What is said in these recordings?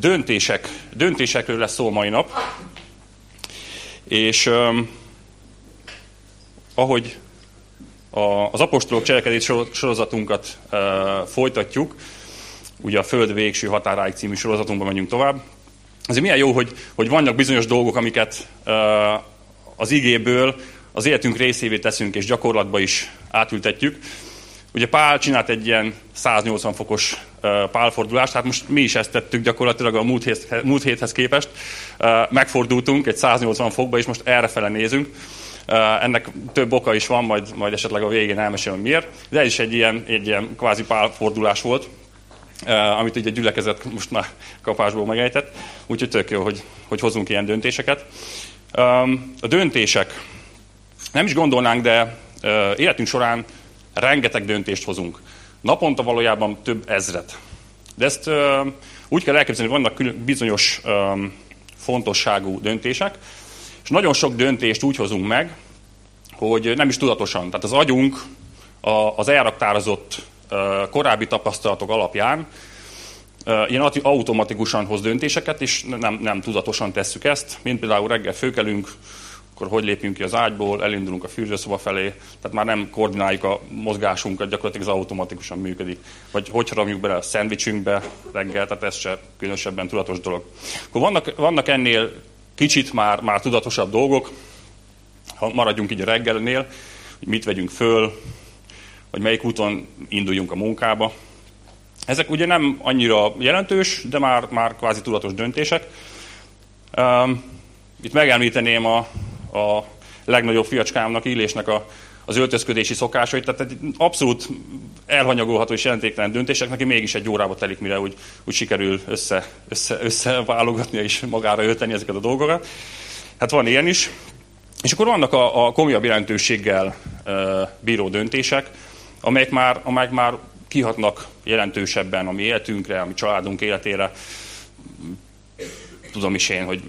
döntések, döntésekről lesz szó mai nap. És um, ahogy a, az apostolok cselekedés sorozatunkat uh, folytatjuk, ugye a Föld végső határáig című sorozatunkban megyünk tovább, azért milyen jó, hogy, hogy vannak bizonyos dolgok, amiket uh, az igéből az életünk részévé teszünk, és gyakorlatba is átültetjük. Ugye Pál csinált egy ilyen 180 fokos pálfordulást, hát most mi is ezt tettük gyakorlatilag a múlt, héthez, múlt héthez képest. Megfordultunk egy 180 fokba, és most errefele nézünk. Ennek több oka is van, majd, majd esetleg a végén elmesélem miért. De ez is egy ilyen, egy ilyen kvázi pálfordulás volt, amit ugye a gyülekezet most már kapásból megejtett. Úgyhogy tök jó, hogy, hogy hozunk ilyen döntéseket. A döntések, nem is gondolnánk, de életünk során rengeteg döntést hozunk. Naponta valójában több ezret. De ezt ö, úgy kell elképzelni, hogy vannak bizonyos ö, fontosságú döntések, és nagyon sok döntést úgy hozunk meg, hogy nem is tudatosan. Tehát az agyunk a, az elraktározott ö, korábbi tapasztalatok alapján ilyen automatikusan hoz döntéseket, és nem, nem tudatosan tesszük ezt. Mint például reggel főkelünk, akkor hogy lépjünk ki az ágyból, elindulunk a fürdőszoba felé, tehát már nem koordináljuk a mozgásunkat, gyakorlatilag ez automatikusan működik. Vagy hogy harapjuk bele a szendvicsünkbe reggel, tehát ez se különösebben tudatos dolog. Akkor vannak, vannak ennél kicsit már, már tudatosabb dolgok, ha maradjunk így a reggelnél, hogy mit vegyünk föl, hogy melyik úton induljunk a munkába. Ezek ugye nem annyira jelentős, de már, már kvázi tudatos döntések. Itt megemlíteném a, a legnagyobb fiacskámnak, Illésnek a, az öltözködési szokásait, tehát egy abszolút elhanyagolható és jelentéktelen döntések, neki mégis egy órába telik, mire úgy, úgy sikerül össze, össze, összeválogatnia és magára ölteni ezeket a dolgokat. Hát van ilyen is. És akkor vannak a, a komolyabb jelentőséggel e, bíró döntések, amelyek már, amelyek már kihatnak jelentősebben a mi életünkre, a mi családunk életére. Tudom is én, hogy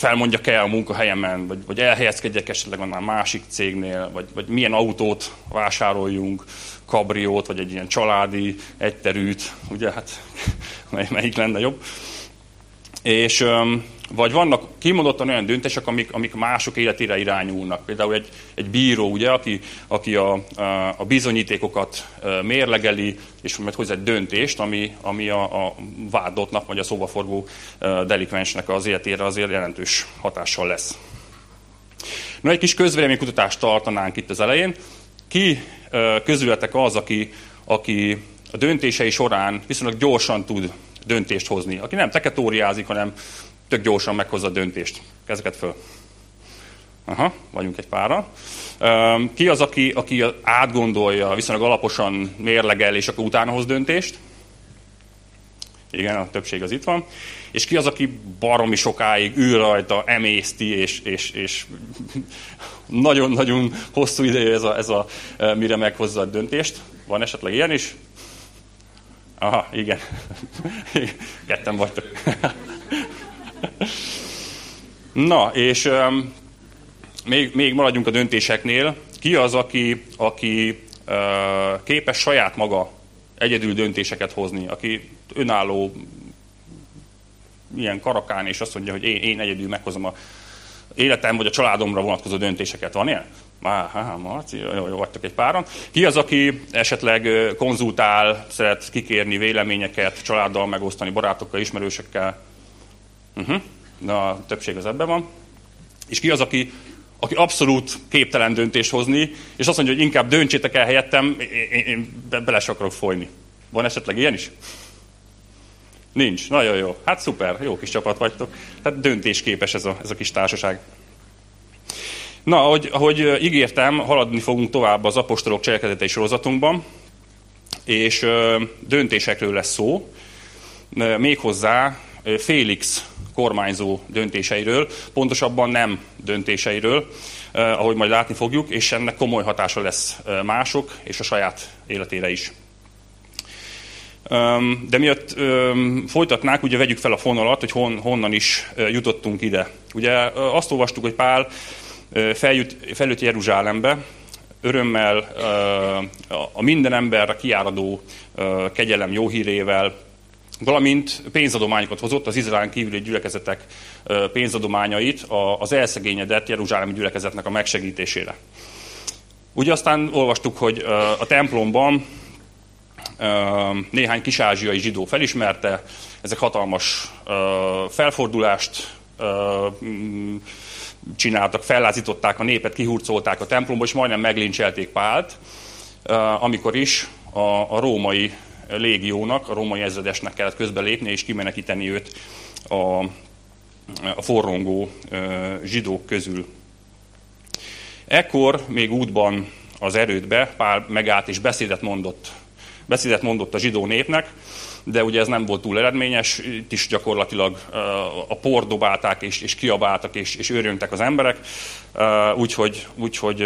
felmondjak-e a munkahelyemen, vagy, vagy elhelyezkedjek esetleg annál másik cégnél, vagy, vagy milyen autót vásároljunk, kabriót, vagy egy ilyen családi egyterűt, ugye, hát mely, melyik lenne jobb. És vagy vannak kimondottan olyan döntések, amik, amik mások életére irányulnak. Például egy, egy bíró, ugye, aki, aki a, a bizonyítékokat mérlegeli, és majd hoz egy döntést, ami, ami a, a vádottnak, vagy a szobaforgó delikvensnek az életére azért jelentős hatással lesz. Na, egy kis közvéleménykutatást tartanánk itt az elején. Ki közületek az, aki, aki a döntései során viszonylag gyorsan tud döntést hozni. Aki nem teketóriázik, hanem tök gyorsan meghozza a döntést. Kezeket föl. Aha, vagyunk egy pára. Ki az, aki, aki átgondolja, viszonylag alaposan mérlegel, és akkor utána hoz döntést? Igen, a többség az itt van. És ki az, aki baromi sokáig ül rajta, emészti, és, és, és nagyon-nagyon hosszú ideje ez a, ez a, mire meghozza a döntést? Van esetleg ilyen is? Aha, igen. Ketten vagytok. Na, és um, még, még maradjunk a döntéseknél. Ki az, aki, aki uh, képes saját maga egyedül döntéseket hozni, aki önálló ilyen karakán, és azt mondja, hogy én, én egyedül meghozom a életem vagy a családomra vonatkozó döntéseket. Van ilyen? Má, há, Marci, jó, jó vagytok egy páran. Ki az, aki esetleg konzultál, szeret kikérni véleményeket, családdal megosztani, barátokkal, ismerősekkel? Uh-huh. Na, a többség az ebben van. És ki az, aki, aki abszolút képtelen döntést hozni, és azt mondja, hogy inkább döntsétek el helyettem, én, én, én bele se akarok folyni. Van esetleg ilyen is? Nincs. Nagyon jó. Hát szuper, jó kis csapat vagytok. Tehát döntésképes ez a, ez a kis társaság. Na, ahogy, ahogy ígértem, haladni fogunk tovább az apostolok cselekedetei sorozatunkban, és döntésekről lesz szó, méghozzá Félix kormányzó döntéseiről, pontosabban nem döntéseiről, ahogy majd látni fogjuk, és ennek komoly hatása lesz mások és a saját életére is. De miatt folytatnák, ugye vegyük fel a fonalat, hogy hon, honnan is jutottunk ide. Ugye azt olvastuk, hogy Pál feljut, feljut Jeruzsálembe, örömmel, a minden emberre kiáradó kegyelem jó hírével, valamint pénzadományokat hozott az Izraelán kívüli gyülekezetek pénzadományait az elszegényedett Jeruzsálemi gyülekezetnek a megsegítésére. Ugye aztán olvastuk, hogy a templomban néhány kisázsiai zsidó felismerte, ezek hatalmas felfordulást csináltak, fellázították a népet, kihurcolták a templomba, és majdnem meglincselték Pált, amikor is a, a római légiónak, a római ezredesnek kellett közbelépni és kimenekíteni őt a, a forrongó zsidók közül. Ekkor még útban az erődbe Pál megállt és beszédet mondott, beszédet mondott a zsidó népnek, de ugye ez nem volt túl eredményes, itt is gyakorlatilag a por dobálták, és, és kiabáltak, és, és őrjöngtek az emberek, úgyhogy, úgyhogy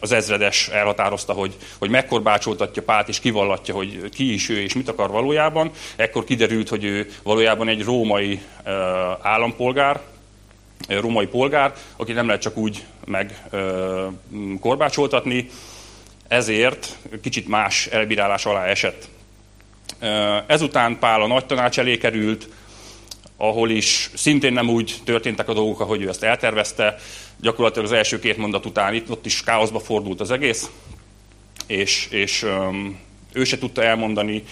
az ezredes elhatározta, hogy, hogy megkorbácsoltatja Pált, és kivallatja, hogy ki is ő, és mit akar valójában. Ekkor kiderült, hogy ő valójában egy római állampolgár, római polgár, aki nem lehet csak úgy megkorbácsoltatni, ezért kicsit más elbírálás alá esett. Ezután Pál a nagy tanács elé került, ahol is szintén nem úgy történtek a dolgok, ahogy ő ezt eltervezte. Gyakorlatilag az első két mondat után itt ott is káoszba fordult az egész, és, és ő se tudta elmondani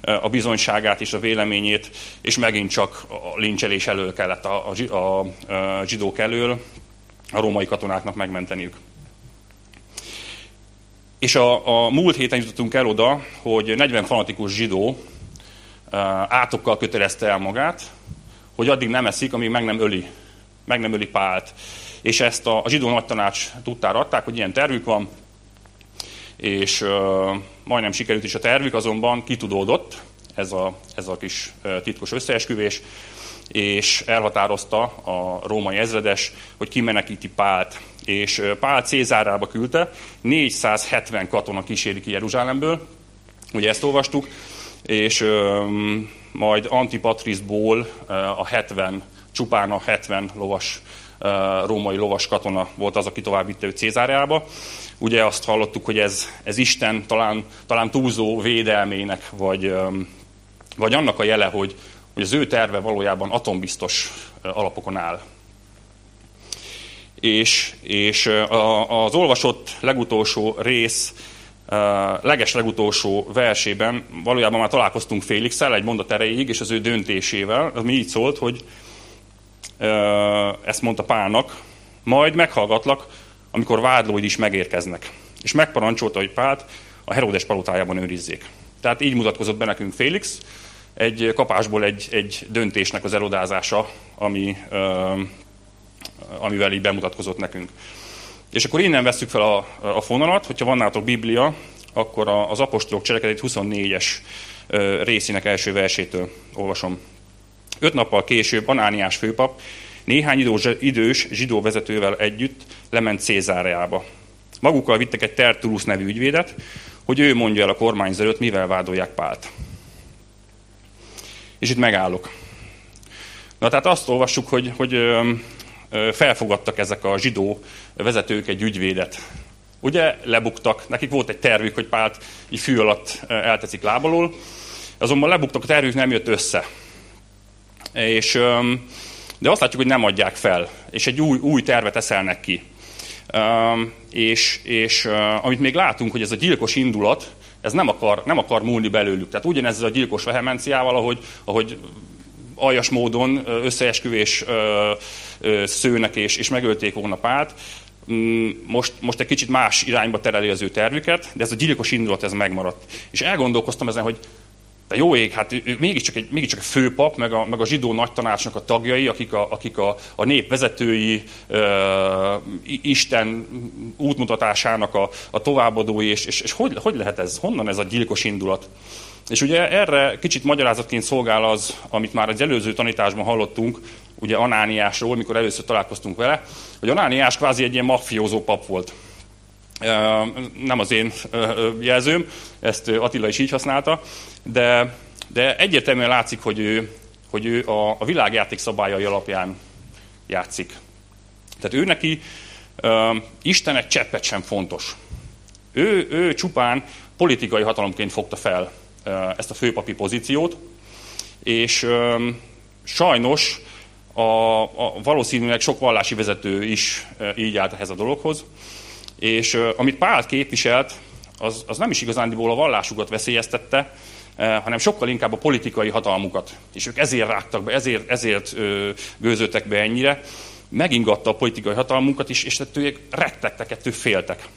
a bizonyságát és a véleményét, és megint csak a lincselés elől kellett a, a, a, a zsidók elől a római katonáknak megmenteniük. És a, a múlt héten jutottunk el oda, hogy 40 fanatikus zsidó uh, átokkal kötelezte el magát, hogy addig nem eszik, amíg meg nem öli, meg nem öli Pált. És ezt a, a zsidó nagytanács tudtára adták, hogy ilyen tervük van, és uh, majdnem sikerült is a tervük, azonban kitudódott ez a, ez a kis uh, titkos összeesküvés, és elhatározta a római ezredes, hogy kimenekíti Pált és Pál Cézárába küldte, 470 katona kíséri ki Jeruzsálemből, ugye ezt olvastuk, és um, majd Antipatrisból a 70, csupán a 70 lovas, római lovas katona volt az, aki tovább vitte őt Cézárába. Ugye azt hallottuk, hogy ez, ez Isten talán, talán túlzó védelmének, vagy, vagy annak a jele, hogy, hogy az ő terve valójában atombiztos alapokon áll és, és az olvasott legutolsó rész, leges legutolsó versében valójában már találkoztunk félix egy mondat erejéig, és az ő döntésével, ami így szólt, hogy ezt mondta Pálnak, majd meghallgatlak, amikor vádlóid is megérkeznek. És megparancsolta, hogy Pált a Herodes palotájában őrizzék. Tehát így mutatkozott be nekünk Félix, egy kapásból egy, egy döntésnek az elodázása, ami amivel így bemutatkozott nekünk. És akkor innen veszük fel a, a fonalat, hogyha van nálatok Biblia, akkor az apostolok cselekedet 24-es részének első versétől olvasom. Öt nappal később Anániás főpap néhány idős zsidó vezetővel együtt lement Cézáreába. Magukkal vittek egy Tertullus nevű ügyvédet, hogy ő mondja el a kormányzó mivel vádolják Pált. És itt megállok. Na tehát azt olvassuk, hogy, hogy felfogadtak ezek a zsidó vezetők egy ügyvédet. Ugye lebuktak, nekik volt egy tervük, hogy Pált így fű alatt elteszik lábalól, azonban lebuktak, a tervük nem jött össze. És, de azt látjuk, hogy nem adják fel, és egy új, új tervet eszelnek ki. És, és amit még látunk, hogy ez a gyilkos indulat, ez nem akar, nem akar múlni belőlük. Tehát ugyanez a gyilkos vehemenciával, ahogy, ahogy aljas módon összeesküvés szőnek és, és megölték volna Pált. Mm, most, most egy kicsit más irányba tereli az ő tervüket, de ez a gyilkos indulat ez megmaradt. És elgondolkoztam ezen, hogy de jó ég, hát ő mégiscsak egy, mégiscsak egy főpap, meg a, meg a zsidó nagytanácsnak a tagjai, akik a, akik a, a nép vezetői, uh, Isten útmutatásának a, a továbbadói, és, és, és hogy, hogy lehet ez, honnan ez a gyilkos indulat? És ugye erre kicsit magyarázatként szolgál az, amit már az előző tanításban hallottunk, ugye Anániásról, mikor először találkoztunk vele, hogy Anániás kvázi egy ilyen maffiózó pap volt. Nem az én jelzőm, ezt Attila is így használta, de, de egyértelműen látszik, hogy ő, hogy ő a, a világjáték szabályai alapján játszik. Tehát ő neki Isten egy cseppet sem fontos. Ő, ő csupán politikai hatalomként fogta fel ezt a főpapi pozíciót, és sajnos a, a, valószínűleg sok vallási vezető is így állt ehhez a dologhoz, és amit Pál képviselt, az, az nem is igazándiból a vallásukat veszélyeztette, hanem sokkal inkább a politikai hatalmukat. És ők ezért rágtak be, ezért, ezért ö, gőzöltek be ennyire. Megingatta a politikai hatalmunkat is, és ettől rettegtek, ettől féltek.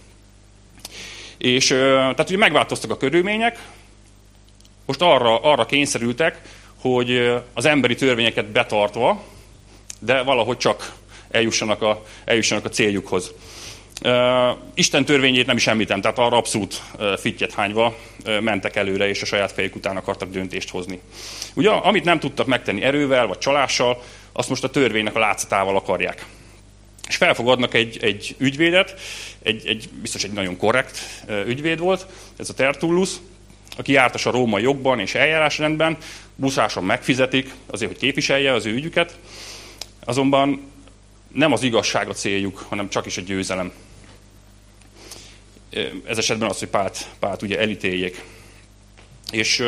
És tehát ugye megváltoztak a körülmények, most arra, arra kényszerültek, hogy az emberi törvényeket betartva, de valahogy csak eljussanak a, eljussanak a céljukhoz. Isten törvényét nem is említem, tehát arra abszolút fittyet hányva mentek előre, és a saját fejük után akartak döntést hozni. Ugye, amit nem tudtak megtenni erővel vagy csalással, azt most a törvénynek a látszatával akarják. És felfogadnak egy, egy ügyvédet, egy, egy, biztos egy nagyon korrekt ügyvéd volt, ez a Tertullus, aki jártas a római jogban és eljárásrendben, buszáson megfizetik azért, hogy képviselje az ő ügyüket, azonban nem az igazság a céljuk, hanem csak is a győzelem ez esetben az, hogy Pált, Pált ugye elítéljék. És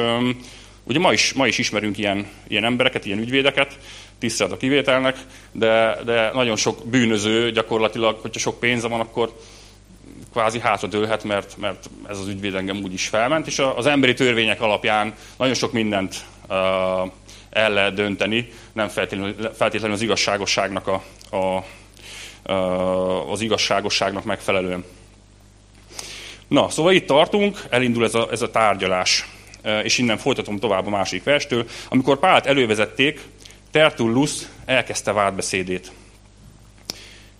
ugye ma is, ma is ismerünk ilyen, ilyen embereket, ilyen ügyvédeket, tisztelt a kivételnek, de, de nagyon sok bűnöző gyakorlatilag, hogyha sok pénze van, akkor kvázi hátradőlhet, mert, mert ez az ügyvéd engem úgy is felment, és az emberi törvények alapján nagyon sok mindent uh, el lehet dönteni, nem feltétlenül, feltétlenül az igazságosságnak a, a, a, az igazságosságnak megfelelően. Na, szóval itt tartunk, elindul ez a, ez a tárgyalás, e, és innen folytatom tovább a másik verstől. Amikor Pált elővezették, Tertullus elkezdte vádbeszédét.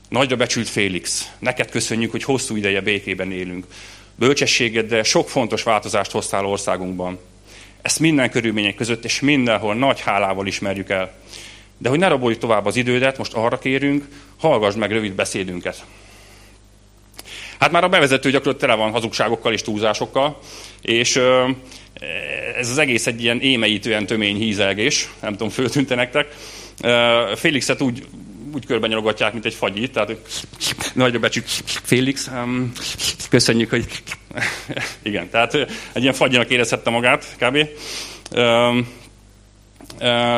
Nagyra becsült Félix, neked köszönjük, hogy hosszú ideje békében élünk. Bölcsességeddel sok fontos változást hoztál országunkban. Ezt minden körülmények között és mindenhol nagy hálával ismerjük el. De hogy ne raboljuk tovább az idődet, most arra kérünk, hallgass meg rövid beszédünket. Hát már a bevezető gyakorlatilag tele van hazugságokkal és túlzásokkal, és ez az egész egy ilyen émeítően tömény hízelgés, nem tudom, föltűnte nektek. Félixet úgy, úgy körben nyalogatják, mint egy fagyit, tehát nagyra becsű Félix, köszönjük, hogy igen, tehát egy ilyen fagyinak érezhette magát kb.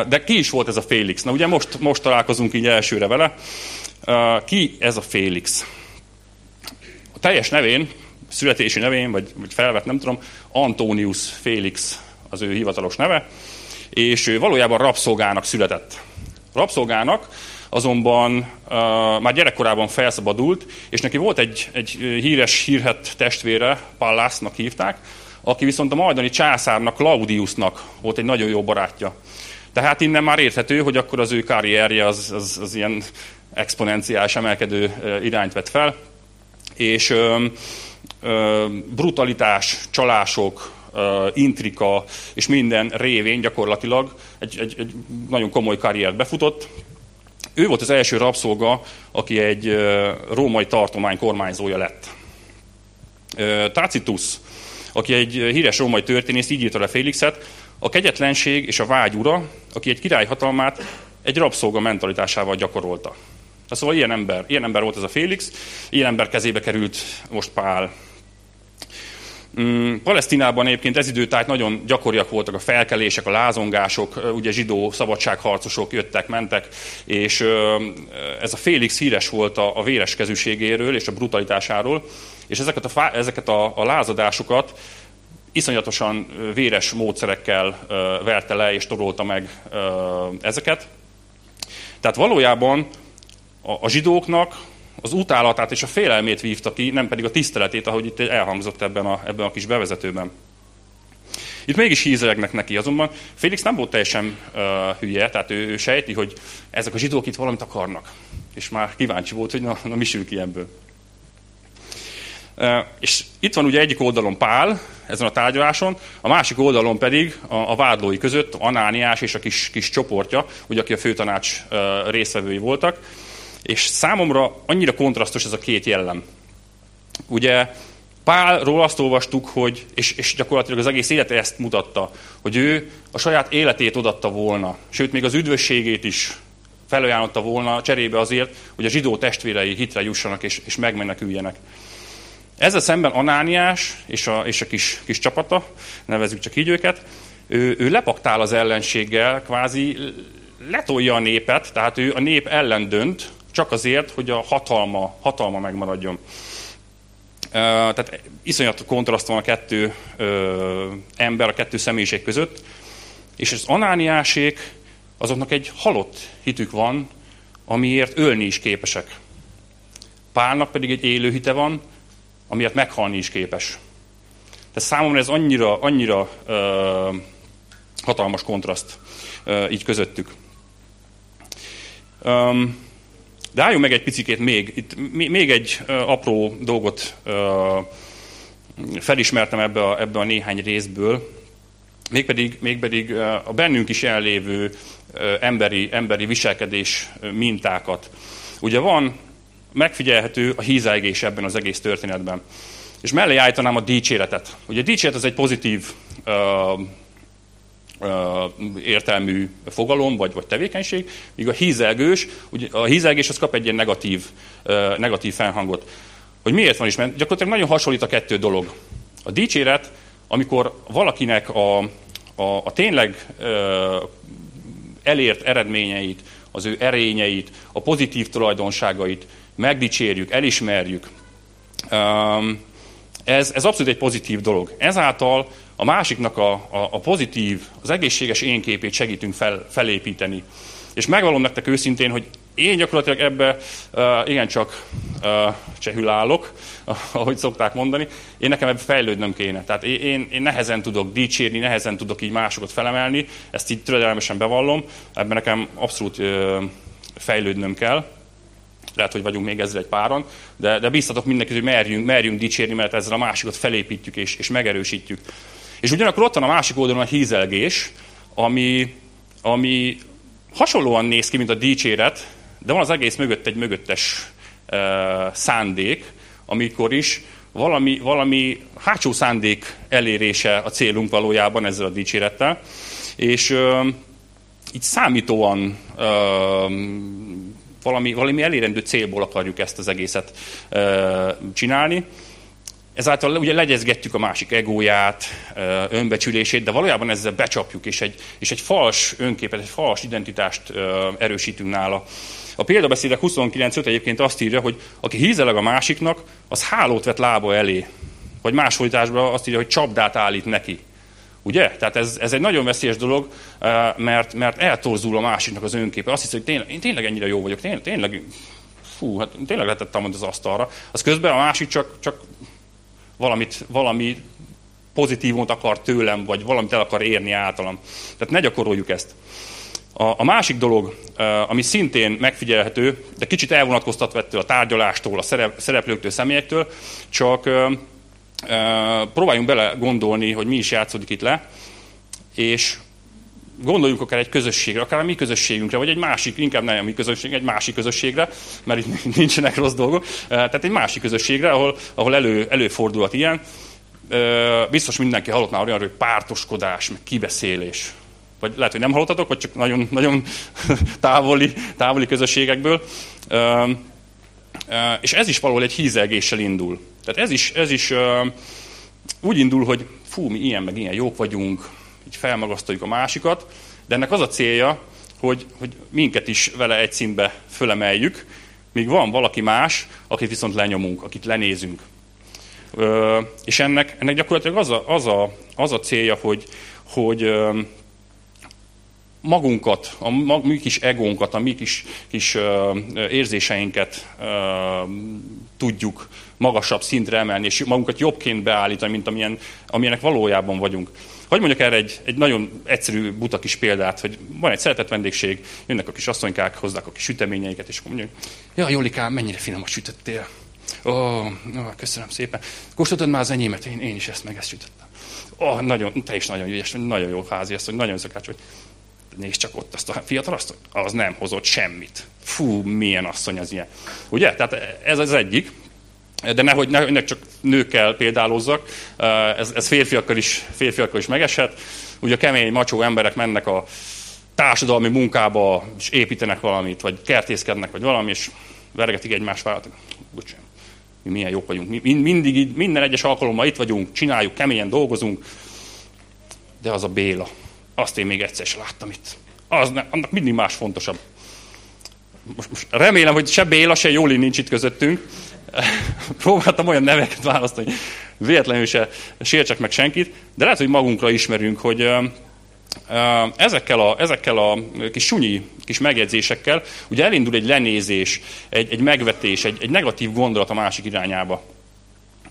De ki is volt ez a Félix? Na ugye most, most találkozunk így elsőre vele. Ki ez a Félix? Teljes nevén, születési nevén, vagy, vagy felvett, nem tudom, Antonius Félix az ő hivatalos neve, és ő valójában rabszolgának született. Rabszolgának azonban uh, már gyerekkorában felszabadult, és neki volt egy, egy híres, hírhet testvére, Pallasnak hívták, aki viszont a majdani császárnak, Claudiusnak volt egy nagyon jó barátja. Tehát innen már érthető, hogy akkor az ő karrierje az, az, az ilyen exponenciális emelkedő irányt vett fel és ö, ö, brutalitás, csalások, ö, intrika és minden révén gyakorlatilag egy, egy, egy nagyon komoly karriert befutott. Ő volt az első rabszolga, aki egy ö, római tartomány kormányzója lett. Ö, Tacitus, aki egy híres római történész, így írta le Félixet, a kegyetlenség és a vágy ura, aki egy király hatalmát egy rabszolga mentalitásával gyakorolta. Szóval ilyen ember, ilyen ember volt ez a Félix, ilyen ember kezébe került most Pál. Mm, Palesztinában egyébként ez időtájt nagyon gyakoriak voltak a felkelések, a lázongások, ugye zsidó szabadságharcosok jöttek, mentek, és ez a Félix híres volt a, a véres kezűségéről és a brutalitásáról, és ezeket a, ezeket a, a lázadásokat iszonyatosan véres módszerekkel verte le és torolta meg ezeket. Tehát valójában a, a zsidóknak az utálatát és a félelmét vívta ki, nem pedig a tiszteletét, ahogy itt elhangzott ebben a, ebben a kis bevezetőben. Itt mégis hízelegnek neki, azonban Félix nem volt teljesen uh, hülye, tehát ő, ő sejti, hogy ezek a zsidók itt valamit akarnak. És már kíváncsi volt, hogy na, na mi sül ki ebből. Uh, és itt van ugye egyik oldalon Pál, ezen a tárgyaláson, a másik oldalon pedig a, a vádlói között Anániás és a kis, kis csoportja, ugye, aki a főtanács uh, részvevői voltak. És számomra annyira kontrasztos ez a két jellem. Ugye Pálról azt olvastuk, hogy, és, és gyakorlatilag az egész élete ezt mutatta, hogy ő a saját életét odatta volna, sőt, még az üdvösségét is felajánlotta volna cserébe azért, hogy a zsidó testvérei hitre jussanak és, és megmeneküljenek. Ezzel szemben Anániás és a, és a kis, kis csapata, nevezzük csak így őket, ő, ő lepaktál az ellenséggel, kvázi letolja a népet, tehát ő a nép ellen dönt, csak azért, hogy a hatalma, hatalma megmaradjon. Tehát iszonyat kontraszt van a kettő ember, a kettő személyiség között, és az anániásék, azoknak egy halott hitük van, amiért ölni is képesek. Pálnak pedig egy élő hite van, amiért meghalni is képes. Tehát számomra ez annyira, annyira ö, hatalmas kontraszt ö, így közöttük. De álljunk meg egy picikét még. Itt még egy apró dolgot felismertem ebbe a, ebbe a néhány részből, mégpedig, mégpedig a bennünk is ellévő emberi, emberi viselkedés mintákat. Ugye van megfigyelhető a hízelgés ebben az egész történetben. És mellé állítanám a dicséretet. Ugye a dicséret az egy pozitív értelmű fogalom vagy, vagy tevékenység, míg a hízelgős, a hízelgés az kap egy ilyen negatív, negatív felhangot. Hogy miért van is, mert gyakorlatilag nagyon hasonlít a kettő dolog. A dicséret, amikor valakinek a, a, a tényleg elért eredményeit, az ő erényeit, a pozitív tulajdonságait megdicsérjük, elismerjük, ez, ez abszolút egy pozitív dolog. Ezáltal a másiknak a, a, a pozitív, az egészséges énképét segítünk fel, felépíteni. És megvalom nektek őszintén, hogy én gyakorlatilag ebbe uh, igencsak uh, csehül állok, ahogy szokták mondani. Én nekem ebbe fejlődnöm kéne. Tehát én, én nehezen tudok dicsérni, nehezen tudok így másokat felemelni, ezt így türelmesen bevallom, ebben nekem abszolút uh, fejlődnöm kell lehet, hogy vagyunk még ezzel egy páron, de, de biztatok mindenkit, hogy merjünk, merjünk dicsérni, mert ezzel a másikat felépítjük és, és megerősítjük. És ugyanakkor ott van a másik oldalon a hízelgés, ami, ami hasonlóan néz ki, mint a dicséret, de van az egész mögött egy mögöttes uh, szándék, amikor is valami, valami hátsó szándék elérése a célunk valójában ezzel a dicsérettel, és uh, így számítóan uh, valami, valami elérendő célból akarjuk ezt az egészet uh, csinálni. Ezáltal ugye legyezgetjük a másik egóját, önbecsülését, de valójában ezzel becsapjuk, és egy, és egy fals önképet, egy fals identitást erősítünk nála. A példabeszédek 29.5 egyébként azt írja, hogy aki hízeleg a másiknak, az hálót vet lába elé. Vagy más fordításban azt írja, hogy csapdát állít neki. Ugye? Tehát ez, ez egy nagyon veszélyes dolog, mert, mert eltorzul a másiknak az önképe. Azt hiszi, hogy tényleg, én tényleg ennyire jó vagyok, tényleg, tényleg fú, hát tényleg letettem az asztalra. Az közben a másik csak, csak valamit, valami pozitívumot akar tőlem, vagy valamit el akar érni általam. Tehát ne gyakoroljuk ezt. A, a másik dolog, ami szintén megfigyelhető, de kicsit elvonatkoztatva ettől a tárgyalástól, a szerep, szereplőktől, személyektől, csak próbáljunk bele gondolni, hogy mi is játszódik itt le, és gondoljunk akár egy közösségre, akár a mi közösségünkre, vagy egy másik, inkább nem a mi közösség, egy másik közösségre, mert itt nincsenek rossz dolgok, tehát egy másik közösségre, ahol, ahol elő, előfordulhat ilyen. Biztos mindenki hallott már olyan, hogy pártoskodás, meg kibeszélés. Vagy lehet, hogy nem hallottatok, vagy csak nagyon, nagyon távoli, távoli közösségekből. És ez is valahol egy hízelgéssel indul. Tehát ez is, ez is úgy indul, hogy fú, mi ilyen meg ilyen jók vagyunk, így felmagasztaljuk a másikat, de ennek az a célja, hogy, hogy minket is vele egy szintbe fölemeljük, míg van valaki más, akit viszont lenyomunk, akit lenézünk. Ö, és ennek, ennek gyakorlatilag az a, az a, az a célja, hogy, hogy ö, magunkat, a mi kis egónkat, a mi kis, kis érzéseinket tudjuk magasabb szintre emelni, és magunkat jobbként beállítani, mint amilyen, amilyenek valójában vagyunk. Hogy mondjak erre egy, egy nagyon egyszerű, buta kis példát, hogy van egy szeretett vendégség, jönnek a kis asszonykák, hozzák a kis süteményeiket, és mondjuk, ja, Jolikám, mennyire finomat sütöttél. Ó, oh, oh, köszönöm szépen. Kóstoltad már az enyémet? Én, én is ezt meg ezt sütöttem. Ó, oh, nagyon, te is nagyon ügyes, nagyon jó házi, ezt, hogy nagyon szakács vagy. Nézd csak ott azt a fiatal asszony, az nem hozott semmit. Fú, milyen asszony az ilyen. Ugye? Tehát ez az egyik de nehogy, nehogy csak nőkkel példálózzak, ez, ez férfiakkal, is, férfiakkal is megeshet. Ugye kemény, macsó emberek mennek a társadalmi munkába, és építenek valamit, vagy kertészkednek, vagy valami, és vergetik egymás vállat. Bocsánat, mi milyen jók vagyunk. Mi, mindig, minden egyes alkalommal itt vagyunk, csináljuk, keményen dolgozunk, de az a Béla, azt én még egyszer sem láttam itt. Az ne, annak mindig más fontosabb. Most, most remélem, hogy se Béla, se Jóli nincs itt közöttünk. Próbáltam olyan neveket választani, hogy véletlenül se sértsek meg senkit, de lehet, hogy magunkra ismerünk, hogy ezekkel a, ezekkel a kis sunyi kis megjegyzésekkel ugye elindul egy lenézés, egy, egy megvetés, egy, egy negatív gondolat a másik irányába.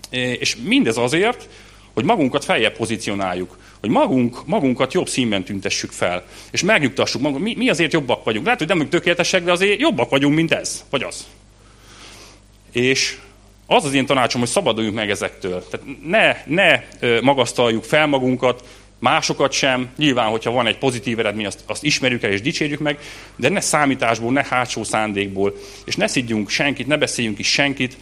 És mindez azért, hogy magunkat feljebb pozícionáljuk, hogy magunk, magunkat jobb színben tüntessük fel, és megnyugtassuk magunkat. Mi, mi azért jobbak vagyunk. Lehet, hogy nem vagyunk tökéletesek, de azért jobbak vagyunk, mint ez, vagy az. És az az én tanácsom, hogy szabaduljunk meg ezektől. Tehát ne, ne magasztaljuk fel magunkat, másokat sem. Nyilván, hogyha van egy pozitív eredmény, azt, azt ismerjük el és dicsérjük meg, de ne számításból, ne hátsó szándékból, és ne szidjunk senkit, ne beszéljünk is senkit,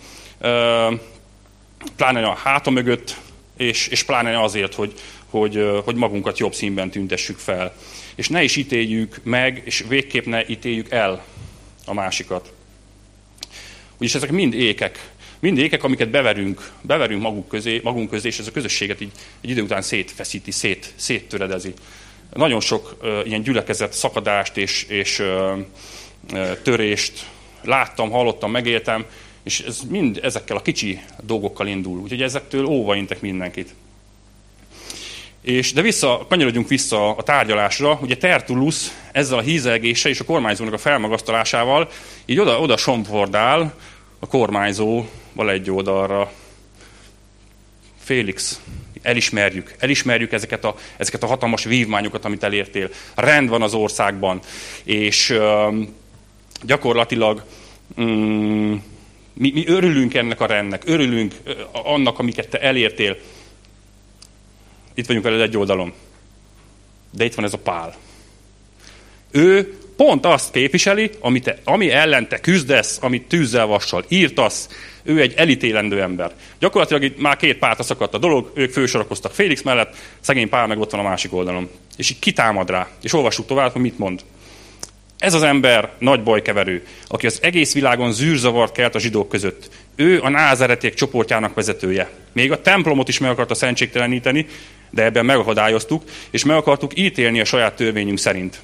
pláne a háta mögött, és, és pláne azért, hogy, hogy, hogy magunkat jobb színben tüntessük fel. És ne is ítéljük meg, és végképp ne ítéljük el a másikat. Úgyis ezek mind ékek, mind ékek, amiket beverünk, beverünk maguk közé, magunk közé, és ez a közösséget így egy idő után szétfeszíti, szét, széttöredezi. Nagyon sok uh, ilyen gyülekezet szakadást és, és uh, törést láttam, hallottam, megéltem, és ez mind ezekkel a kicsi dolgokkal indul. Úgyhogy ezektől óva mindenkit. És, de vissza, kanyarodjunk vissza a tárgyalásra. Ugye Tertullus ezzel a hízelgéssel és a kormányzónak a felmagasztalásával így oda, oda sompordál a kormányzó egy oldalra. Félix, elismerjük, elismerjük ezeket a, ezeket a hatalmas vívmányokat, amit elértél. Rend van az országban, és uh, gyakorlatilag um, mi, mi örülünk ennek a rendnek, örülünk annak, amiket te elértél. Itt vagyunk veled egy oldalon. De itt van ez a pál. Ő pont azt képviseli, ami, te, ami ellen küzdesz, amit tűzzel vassal írtasz, ő egy elítélendő ember. Gyakorlatilag itt már két párta szakadt a dolog, ők fősorakoztak Félix mellett, szegény pár meg ott van a másik oldalon. És így kitámad rá, és olvassuk tovább, hogy mit mond. Ez az ember nagy bajkeverő, aki az egész világon zűrzavart kelt a zsidók között. Ő a názereték csoportjának vezetője. Még a templomot is meg akarta szentségteleníteni, de ebben megakadályoztuk, és meg akartuk ítélni a saját törvényünk szerint.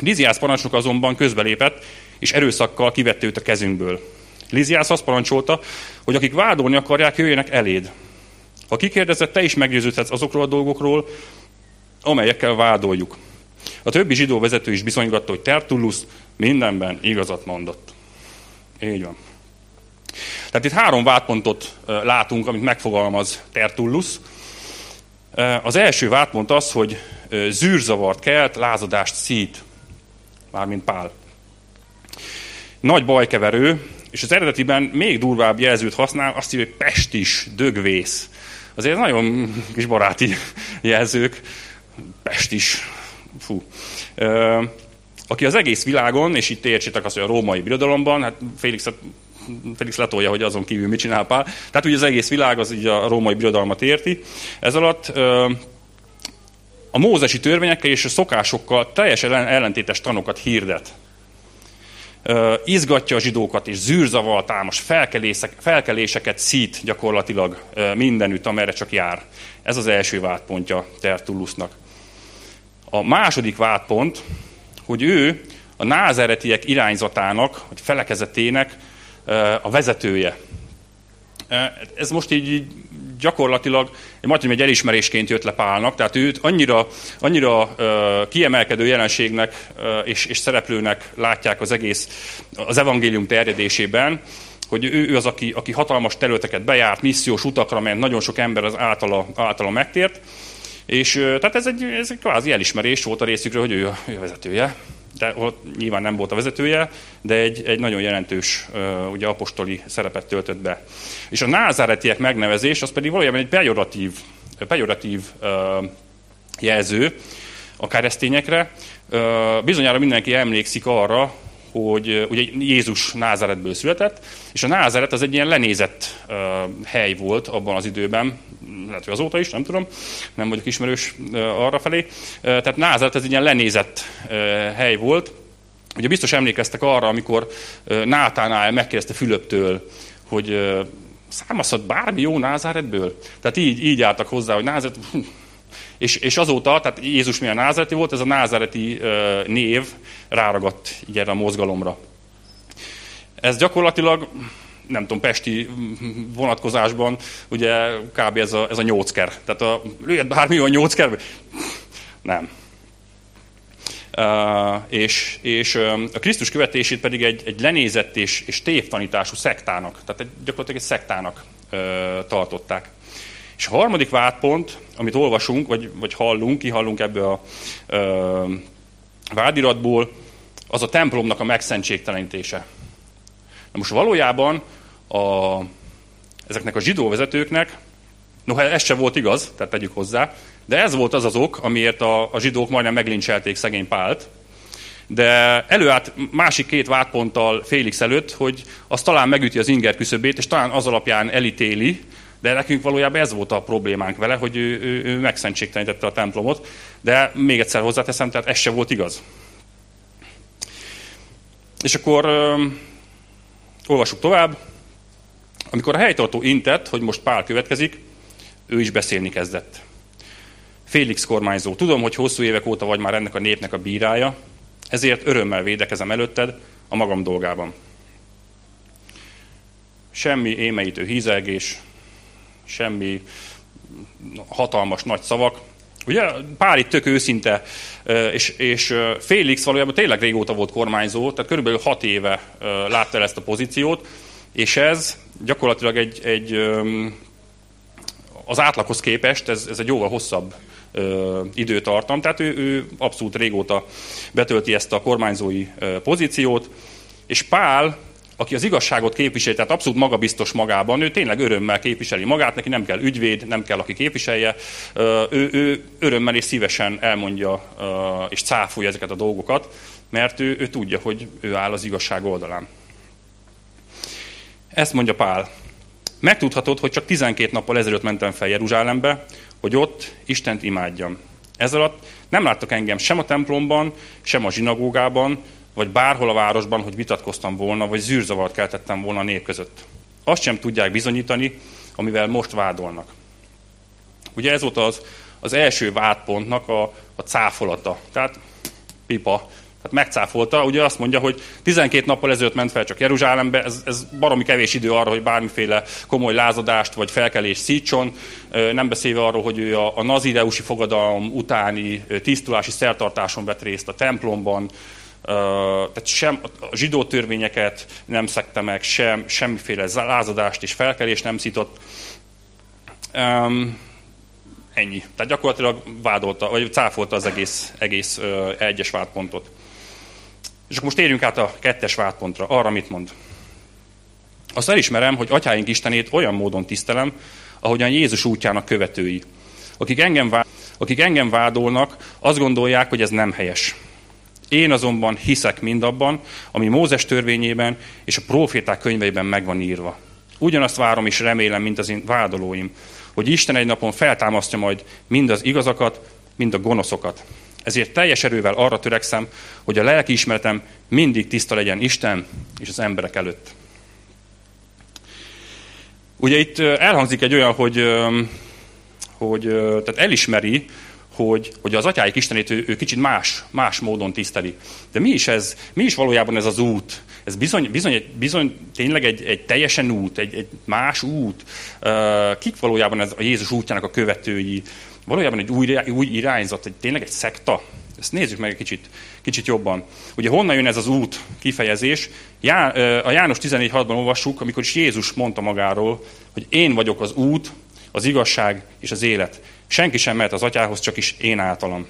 Liziász parancsnok azonban közbelépett, és erőszakkal kivette őt a kezünkből. Liziász azt parancsolta, hogy akik vádolni akarják, jöjjenek eléd. Ha kikérdezett, te is meggyőződhetsz azokról a dolgokról, amelyekkel vádoljuk. A többi zsidó vezető is bizonygatta, hogy Tertullus mindenben igazat mondott. Így van. Tehát itt három vádpontot látunk, amit megfogalmaz Tertullus. Az első vádpont az, hogy zűrzavart kelt, lázadást szít, mármint Pál. Nagy bajkeverő, és az eredetiben még durvább jelzőt használ, azt írja, hogy pestis, dögvész. Azért nagyon kis baráti jelzők. Pestis. Fú. Aki az egész világon, és itt értsétek azt, hogy a római birodalomban, hát Félix, Félix letolja, hogy azon kívül mit csinál Pál. Tehát ugye az egész világ az így a római birodalmat érti. Ez alatt a mózesi törvényekkel és a szokásokkal teljesen ellentétes tanokat hirdet izgatja a zsidókat, és zűrzaval támas, felkeléseket szít gyakorlatilag mindenütt, amerre csak jár. Ez az első vádpontja Tertullusnak. A második vádpont, hogy ő a názeretiek irányzatának, vagy felekezetének a vezetője. Ez most így gyakorlatilag majdnem egy elismerésként jött le Pálnak, tehát őt annyira, annyira kiemelkedő jelenségnek és, és szereplőnek látják az egész, az evangélium terjedésében, hogy ő, ő az, aki, aki hatalmas területeket bejárt, missziós utakra ment, nagyon sok ember az általa, általa megtért, és tehát ez egy, ez egy kvázi elismerés volt a részükről, hogy ő a vezetője de ott nyilván nem volt a vezetője, de egy, egy nagyon jelentős ugye, apostoli szerepet töltött be. És a názáretiek megnevezés az pedig valójában egy pejoratív, pejoratív jelző a keresztényekre. Bizonyára mindenki emlékszik arra, hogy ugye Jézus Názáretből született, és a Názáret az egy ilyen lenézett hely volt abban az időben, lehet, hogy azóta is, nem tudom, nem vagyok ismerős uh, arra felé. Tehát Názáret ez egy ilyen lenézett hely volt. Ugye biztos emlékeztek arra, amikor uh, Nátánál megkérdezte Fülöptől, hogy uh, bármi jó Názáretből? Tehát így, így álltak hozzá, hogy Názáret, hm, És, és azóta, tehát Jézus milyen názereti volt, ez a názereti név ráragadt erre a mozgalomra. Ez gyakorlatilag, nem tudom, pesti vonatkozásban, ugye kb. ez a, ez a nyócker. Tehát a, lőjed bármi a nyócker? Nem. Uh, és, és a Krisztus követését pedig egy, egy lenézett és, és tévtanítású szektának, tehát egy, gyakorlatilag egy szektának uh, tartották. És a harmadik vádpont, amit olvasunk, vagy, vagy hallunk, kihallunk ebből a uh, vádiratból, az a templomnak a megszentségtelenítése. Na most valójában a, ezeknek a zsidó vezetőknek, noha ez se volt igaz, tehát tegyük hozzá, de ez volt az az ok, amiért a, a zsidók majdnem meglincselték szegény Pált, de előállt másik két vádponttal Félix előtt, hogy az talán megüti az inger küszöbét, és talán az alapján elítéli, de nekünk valójában ez volt a problémánk vele, hogy ő, ő, ő megszentségtelenítette a templomot, de még egyszer hozzáteszem, tehát ez se volt igaz. És akkor ö, olvassuk tovább. Amikor a helytartó intett, hogy most Pál következik, ő is beszélni kezdett. Félix kormányzó, tudom, hogy hosszú évek óta vagy már ennek a népnek a bírája, ezért örömmel védekezem előtted a magam dolgában. Semmi émeítő hízelgés, semmi hatalmas nagy szavak. Ugye Pál itt tök őszinte, és, és Félix valójában tényleg régóta volt kormányzó, tehát körülbelül hat éve látta el ezt a pozíciót, és ez gyakorlatilag egy, egy az átlaghoz képest ez, ez egy jóval hosszabb ö, időtartam, tehát ő, ő abszolút régóta betölti ezt a kormányzói ö, pozíciót, és Pál, aki az igazságot képviseli, tehát abszolút magabiztos magában, ő tényleg örömmel képviseli magát, neki nem kell ügyvéd, nem kell, aki képviselje, ő, ő örömmel és szívesen elmondja és cáfolja ezeket a dolgokat, mert ő, ő tudja, hogy ő áll az igazság oldalán. Ezt mondja Pál. Megtudhatod, hogy csak 12 nappal ezelőtt mentem fel Jeruzsálembe, hogy ott Istent imádjam. Ez alatt nem láttak engem sem a templomban, sem a zsinagógában, vagy bárhol a városban, hogy vitatkoztam volna, vagy zűrzavart keltettem volna a nép között. Azt sem tudják bizonyítani, amivel most vádolnak. Ugye ez volt az, az első vádpontnak a, a cáfolata. Tehát pipa, tehát megcáfolta, ugye azt mondja, hogy 12 nappal ezelőtt ment fel csak Jeruzsálembe, ez, ez baromi kevés idő arra, hogy bármiféle komoly lázadást vagy felkelést szítson, nem beszélve arról, hogy ő a, a nazireusi fogadalom utáni tisztulási szertartáson vett részt a templomban, tehát sem a zsidó törvényeket nem szekte meg, sem, semmiféle lázadást és felkelést nem szított. Um, ennyi. Tehát gyakorlatilag vádolta, vagy cáfolta az egész, egész uh, egyes vádpontot. És akkor most térjünk át a kettes vádpontra, arra mit mond. Azt elismerem, hogy atyáink Istenét olyan módon tisztelem, ahogyan Jézus útjának követői. Akik engem, vád, akik engem vádolnak, azt gondolják, hogy ez nem helyes. Én azonban hiszek mindabban, ami Mózes törvényében és a proféták könyveiben megvan írva. Ugyanazt várom és remélem, mint az én vádolóim, hogy Isten egy napon feltámasztja majd mind az igazakat, mind a gonoszokat. Ezért teljes erővel arra törekszem, hogy a lelki ismeretem mindig tiszta legyen Isten és az emberek előtt. Ugye itt elhangzik egy olyan, hogy, hogy tehát elismeri, hogy, hogy az atyáik Istenét ő, ő kicsit más, más módon tiszteli. De mi is ez? Mi is valójában ez az út? Ez bizony, bizony, bizony tényleg egy, egy teljesen út, egy, egy más út. Kik valójában ez a Jézus útjának a követői? valójában egy új, új irányzat, egy, tényleg egy szekta. Ezt nézzük meg egy kicsit, kicsit jobban. Ugye honnan jön ez az út kifejezés? Já, a János 14.6-ban olvassuk, amikor is Jézus mondta magáról, hogy én vagyok az út, az igazság és az élet. Senki sem mehet az atyához, csak is én általam.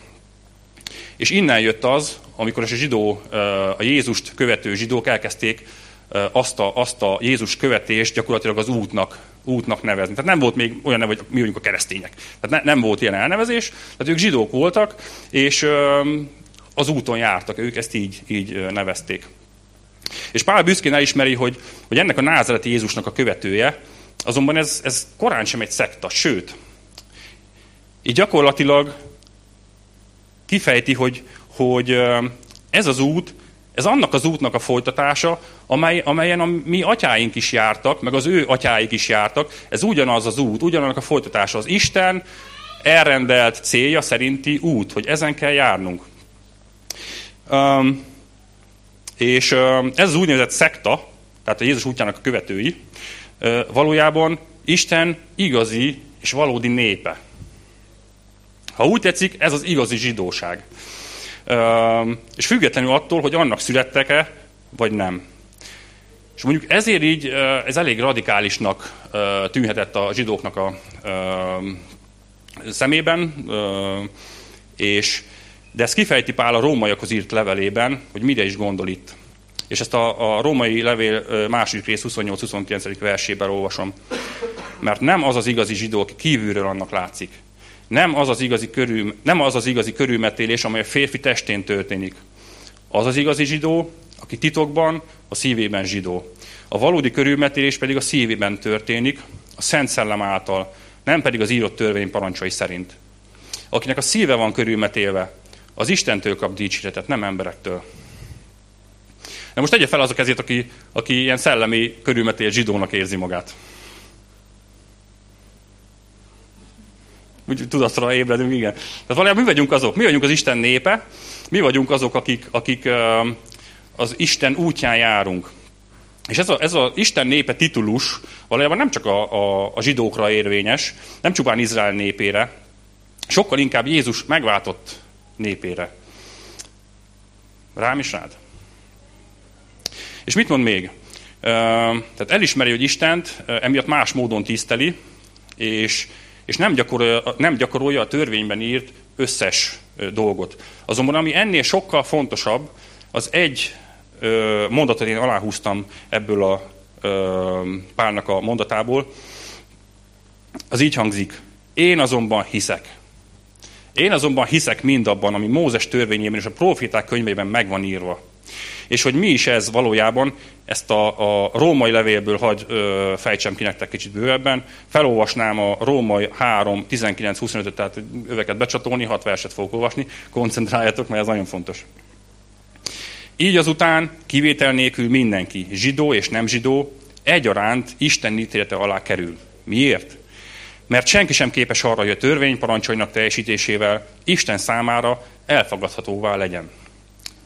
És innen jött az, amikor a zsidó, a Jézust követő zsidók elkezdték azt a, azt a Jézus követést gyakorlatilag az útnak, útnak nevezni. Tehát nem volt még olyan neve, hogy mi mondjuk a keresztények. Tehát ne, nem volt ilyen elnevezés, tehát ők zsidók voltak, és az úton jártak, ők ezt így, így nevezték. És Pál büszkén elismeri, hogy, hogy ennek a názereti Jézusnak a követője, azonban ez, ez korán sem egy szekta, sőt, így gyakorlatilag kifejti, hogy, hogy ez az út, ez annak az útnak a folytatása, amely, amelyen a mi atyáink is jártak, meg az ő atyáik is jártak. Ez ugyanaz az út, ugyanannak a folytatása. Az Isten elrendelt célja szerinti út, hogy ezen kell járnunk. Um, és um, ez az úgynevezett szekta, tehát a Jézus útjának a követői, uh, valójában Isten igazi és valódi népe. Ha úgy tetszik, ez az igazi zsidóság. És függetlenül attól, hogy annak születtek-e, vagy nem. És mondjuk ezért így ez elég radikálisnak tűnhetett a zsidóknak a szemében, és, de ezt kifejti Pál a rómaiakhoz írt levelében, hogy mire is gondol itt. És ezt a, a római levél második rész 28-29. versében olvasom. Mert nem az az igazi zsidó, aki kívülről annak látszik. Nem az az igazi, körül, nem az, az igazi körülmetélés, amely a férfi testén történik. Az az igazi zsidó, aki titokban, a szívében zsidó. A valódi körülmetélés pedig a szívében történik, a Szent Szellem által, nem pedig az írott törvény parancsai szerint. Akinek a szíve van körülmetélve, az Istentől kap dicséretet, nem emberektől. De most tegye fel az a kezét, aki, aki ilyen szellemi körülmetél zsidónak érzi magát. Úgy tudatra ébredünk, igen. Tehát valójában mi vagyunk azok? Mi vagyunk az Isten népe, mi vagyunk azok, akik, akik az Isten útján járunk. És ez a, ez a Isten népe titulus valójában nem csak a, a, a zsidókra érvényes, nem csupán Izrael népére, sokkal inkább Jézus megváltott népére. Rám is rád. És mit mond még? Tehát elismeri, hogy Istent emiatt más módon tiszteli, és, és nem, gyakorolja, nem gyakorolja a törvényben írt összes dolgot. Azonban ami ennél sokkal fontosabb, az egy mondatot én aláhúztam ebből a párnak a mondatából. Az így hangzik. Én azonban hiszek. Én azonban hiszek mindabban, ami Mózes törvényében és a proféták könyvében megvan írva. És hogy mi is ez valójában, ezt a, a római levélből hagy ö, fejtsem ki nektek kicsit bővebben. Felolvasnám a római 3, 19, 25 tehát öveket becsatolni, hat verset fogok olvasni. Koncentráljatok, mert ez nagyon fontos. Így azután kivétel nélkül mindenki, zsidó és nem zsidó, egyaránt Isten ítélete alá kerül. Miért? Mert senki sem képes arra, hogy a törvény parancsainak teljesítésével Isten számára elfogadhatóvá legyen.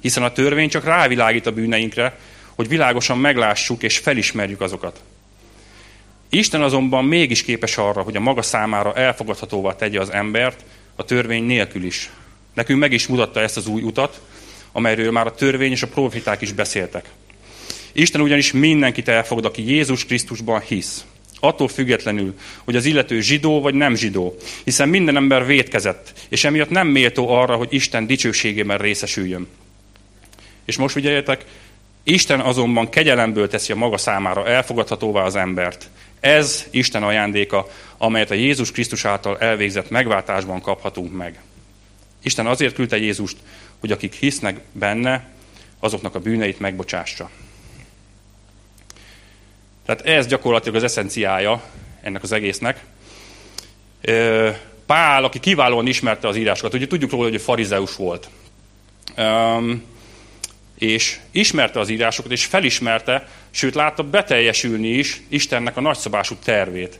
Hiszen a törvény csak rávilágít a bűneinkre, hogy világosan meglássuk és felismerjük azokat. Isten azonban mégis képes arra, hogy a maga számára elfogadhatóvá tegye az embert, a törvény nélkül is. Nekünk meg is mutatta ezt az új utat, amelyről már a törvény és a profiták is beszéltek. Isten ugyanis mindenkit elfogad, aki Jézus Krisztusban hisz. Attól függetlenül, hogy az illető zsidó vagy nem zsidó, hiszen minden ember vétkezett, és emiatt nem méltó arra, hogy Isten dicsőségében részesüljön. És most figyeljetek, Isten azonban kegyelemből teszi a maga számára elfogadhatóvá az embert. Ez Isten ajándéka, amelyet a Jézus Krisztus által elvégzett megváltásban kaphatunk meg. Isten azért küldte Jézust, hogy akik hisznek benne, azoknak a bűneit megbocsássa. Tehát ez gyakorlatilag az eszenciája ennek az egésznek. Pál, aki kiválóan ismerte az írásokat, ugye tudjuk róla, hogy a farizeus volt. És ismerte az írásokat, és felismerte, sőt látta beteljesülni is Istennek a nagyszabású tervét.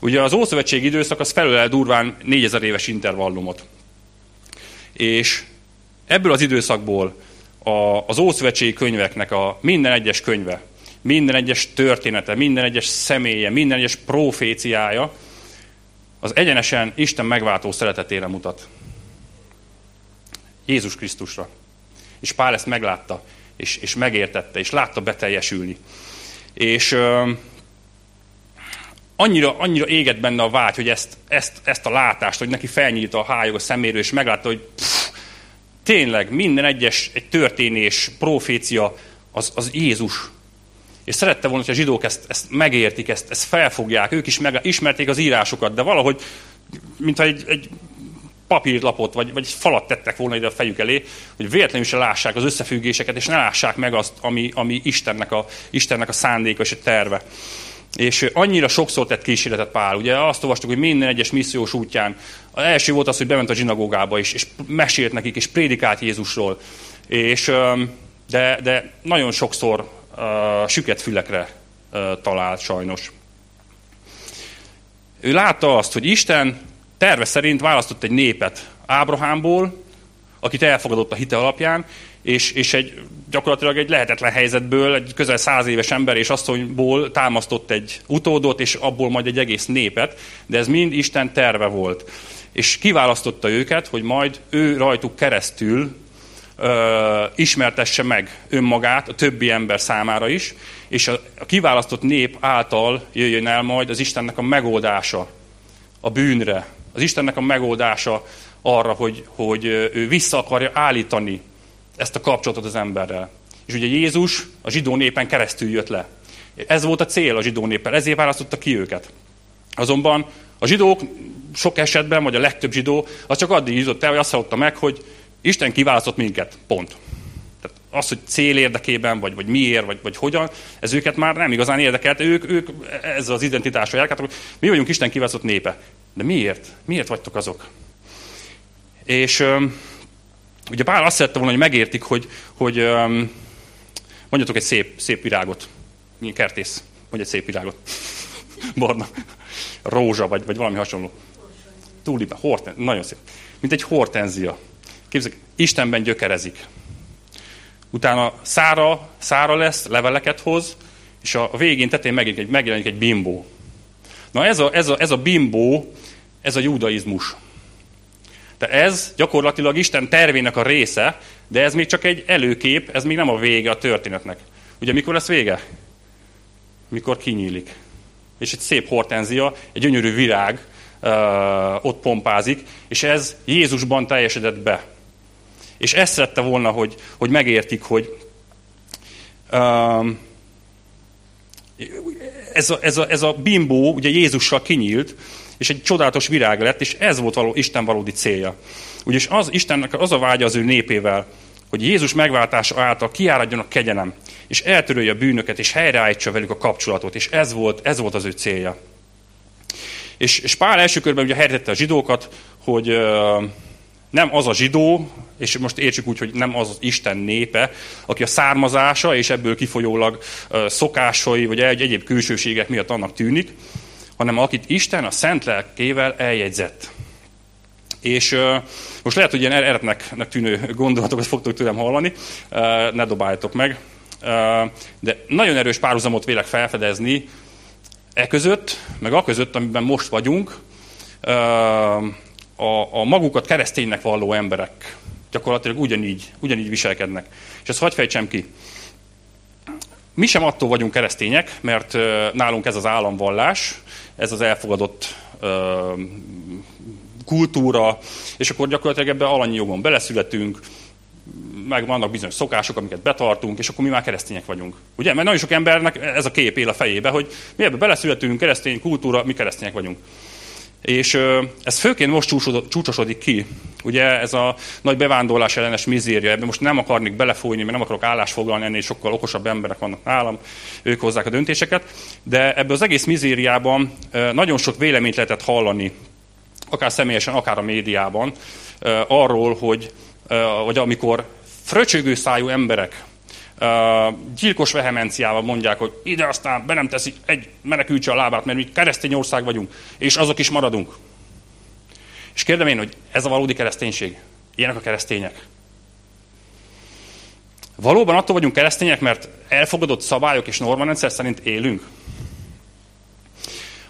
Ugye az Ószövetség időszak az felölel durván 4000 éves intervallumot. És ebből az időszakból a, az Ószövetségi könyveknek a minden egyes könyve, minden egyes története, minden egyes személye, minden egyes proféciája, az egyenesen Isten megváltó szeretetére mutat. Jézus Krisztusra. És Pál ezt meglátta, és, és megértette, és látta beteljesülni. És ö, annyira, annyira égett benne a vágy, hogy ezt, ezt, ezt a látást, hogy neki felnyílt a hájog a szeméről, és meglátta, hogy pff, tényleg minden egyes egy történés, profécia, az, az Jézus. És szerette volna, hogy a zsidók ezt, ezt megértik, ezt, ezt felfogják, ők is meg, ismerték az írásokat, de valahogy, mintha egy, egy papírlapot, vagy, vagy egy falat tettek volna ide a fejük elé, hogy véletlenül se lássák az összefüggéseket, és ne lássák meg azt, ami, ami Istennek, a, Istennek a szándéka és a terve. És annyira sokszor tett kísérletet Pál. Ugye azt olvastuk, hogy minden egyes missziós útján. Az első volt az, hogy bement a zsinagógába, és, és mesélt nekik, és prédikált Jézusról. És, de, de nagyon sokszor uh, süket fülekre uh, talált sajnos. Ő látta azt, hogy Isten terve szerint választott egy népet Ábrahámból, akit elfogadott a hite alapján, és, és egy, gyakorlatilag egy lehetetlen helyzetből egy közel száz éves ember és asszonyból támasztott egy utódot, és abból majd egy egész népet, de ez mind Isten terve volt. És kiválasztotta őket, hogy majd ő rajtuk keresztül ö, ismertesse meg önmagát a többi ember számára is, és a, a kiválasztott nép által jöjjön el majd az Istennek a megoldása a bűnre, az Istennek a megoldása arra, hogy, hogy ő vissza akarja állítani ezt a kapcsolatot az emberrel. És ugye Jézus a zsidó népen keresztül jött le. Ez volt a cél a zsidó néppel, ezért választotta ki őket. Azonban a zsidók sok esetben, vagy a legtöbb zsidó, az csak addig jutott el, hogy azt hallotta meg, hogy Isten kiválasztott minket. Pont. Az, hogy cél érdekében, vagy, vagy miért, vagy, vagy hogyan, ez őket már nem igazán érdekelt. Ők, ők ez az identitásra járkáltak, mi vagyunk Isten kiválasztott népe. De miért? Miért vagytok azok? És ugye Pál azt szerette volna, hogy megértik, hogy, hogy mondjatok egy szép, szép virágot. Milyen kertész? Mondj egy szép virágot. Barna. Rózsa, vagy, vagy valami hasonló. Tulipa, horten, nagyon szép. Mint egy hortenzia. Képzeljük, Istenben gyökerezik. Utána szára, szára lesz, leveleket hoz, és a végén tetén megjelenik egy, megjelenik egy bimbó. Na ez a, ez, a, ez a bimbó, ez a judaizmus. De ez gyakorlatilag Isten tervének a része, de ez még csak egy előkép, ez még nem a vége a történetnek. Ugye mikor lesz vége? Mikor kinyílik. És egy szép hortenzia, egy gyönyörű virág uh, ott pompázik, és ez Jézusban teljesedett be. És ezt szerette volna, hogy, hogy megértik, hogy uh, ez, a, ez, a, ez a bimbó ugye Jézussal kinyílt, és egy csodálatos virág lett, és ez volt való, Isten valódi célja. Ugyis az Istennek az a vágya az ő népével, hogy Jézus megváltása által kiáradjon a kegyelem, és eltörölje a bűnöket, és helyreállítsa velük a kapcsolatot, és ez volt, ez volt az ő célja. És, és Pál első körben ugye helyretette a zsidókat, hogy nem az a zsidó, és most értsük úgy, hogy nem az, Isten népe, aki a származása és ebből kifolyólag szokásai, vagy egy egyéb külsőségek miatt annak tűnik, hanem akit Isten a szent lelkével eljegyzett. És uh, most lehet, hogy ilyen eretnek tűnő gondolatokat fogtok tőlem hallani, uh, ne dobáljatok meg, uh, de nagyon erős párhuzamot vélek felfedezni e között, meg a között, amiben most vagyunk, a, a magukat kereszténynek valló emberek gyakorlatilag ugyanígy, ugyanígy viselkednek. És ezt hagyj fejtsem ki. Mi sem attól vagyunk keresztények, mert nálunk ez az államvallás, ez az elfogadott kultúra, és akkor gyakorlatilag ebbe alanyi jogon beleszületünk, meg vannak bizonyos szokások, amiket betartunk, és akkor mi már keresztények vagyunk. Ugye? Mert nagyon sok embernek ez a kép él a fejébe, hogy mi ebbe beleszületünk, keresztény kultúra, mi keresztények vagyunk. És ez főként most csúcsosodik ki. Ugye ez a nagy bevándorlás ellenes mizéria, ebben most nem akarnék belefolyni, mert nem akarok állást foglalni, ennél sokkal okosabb emberek vannak nálam, ők hozzák a döntéseket. De ebbe az egész mizériában nagyon sok véleményt lehetett hallani, akár személyesen, akár a médiában, arról, hogy, hogy amikor fröcsögő szájú emberek gyilkos vehemenciával mondják, hogy ide aztán be nem teszi egy menekültse a lábát, mert mi keresztény ország vagyunk, és azok is maradunk. És kérdem én, hogy ez a valódi kereszténység? Ilyenek a keresztények? Valóban attól vagyunk keresztények, mert elfogadott szabályok és normarendszer szerint élünk?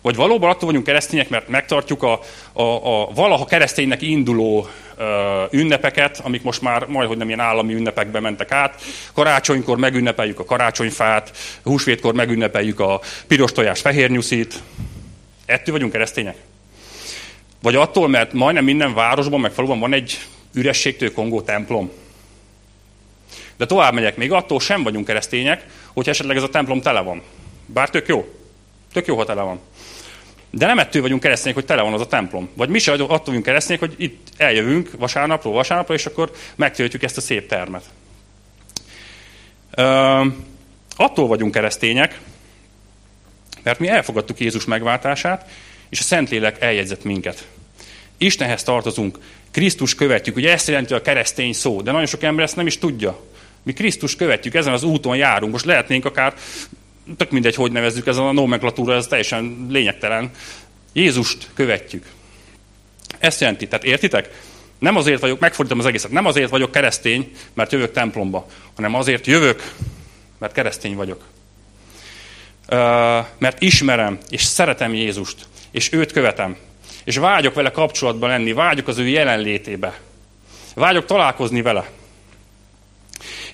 Vagy valóban attól vagyunk keresztények, mert megtartjuk a, a, a valaha kereszténynek induló ö, ünnepeket, amik most már majd, hogy nem ilyen állami ünnepekbe mentek át. Karácsonykor megünnepeljük a karácsonyfát, húsvétkor megünnepeljük a piros tojás fehér nyuszit. Ettől vagyunk keresztények? Vagy attól, mert majdnem minden városban, meg faluban van egy ürességtől kongó templom. De tovább megyek, még attól sem vagyunk keresztények, hogy esetleg ez a templom tele van. Bár tök jó. Tök jó, ha tele van. De nem ettől vagyunk keresztények, hogy tele van az a templom. Vagy mi se attól vagyunk keresztények, hogy itt eljövünk vasárnapról vasárnapra, és akkor megtöltjük ezt a szép termet. Ö, attól vagyunk keresztények, mert mi elfogadtuk Jézus megváltását, és a Szentlélek eljegyzett minket. Istenhez tartozunk, Krisztus követjük. Ugye ezt jelenti a keresztény szó, de nagyon sok ember ezt nem is tudja. Mi Krisztus követjük, ezen az úton járunk. Most lehetnénk akár tök mindegy, hogy nevezzük, ez a nomenklatúra, ez teljesen lényegtelen. Jézust követjük. Ezt jelenti. Tehát értitek? Nem azért vagyok, megfordítom az egészet, nem azért vagyok keresztény, mert jövök templomba, hanem azért jövök, mert keresztény vagyok. Mert ismerem, és szeretem Jézust, és őt követem. És vágyok vele kapcsolatban lenni, vágyok az ő jelenlétébe. Vágyok találkozni vele.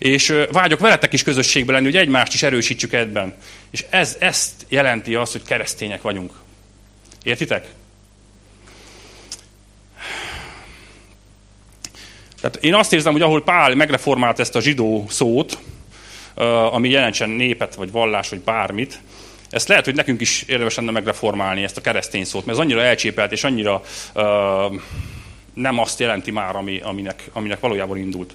És vágyok veletek is közösségbe lenni, hogy egymást is erősítsük ebben. És ez, ezt jelenti azt, hogy keresztények vagyunk. Értitek? Tehát én azt érzem, hogy ahol Pál megreformált ezt a zsidó szót, ami jelentsen népet, vagy vallás, vagy bármit, ezt lehet, hogy nekünk is érdemes lenne megreformálni ezt a keresztény szót, mert ez annyira elcsépelt, és annyira uh, nem azt jelenti már, ami, aminek, aminek valójában indult.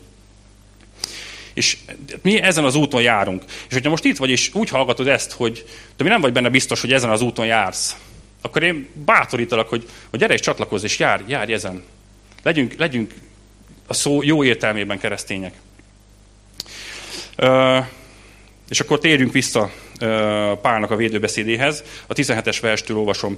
És mi ezen az úton járunk. És hogyha most itt vagy, és úgy hallgatod ezt, hogy te mi nem vagy benne biztos, hogy ezen az úton jársz, akkor én bátorítalak, hogy, hogy gyere és csatlakozz, és járj, járj ezen. Legyünk, legyünk a szó jó értelmében keresztények. És akkor térjünk vissza Pálnak a védőbeszédéhez. A 17-es verstől olvasom.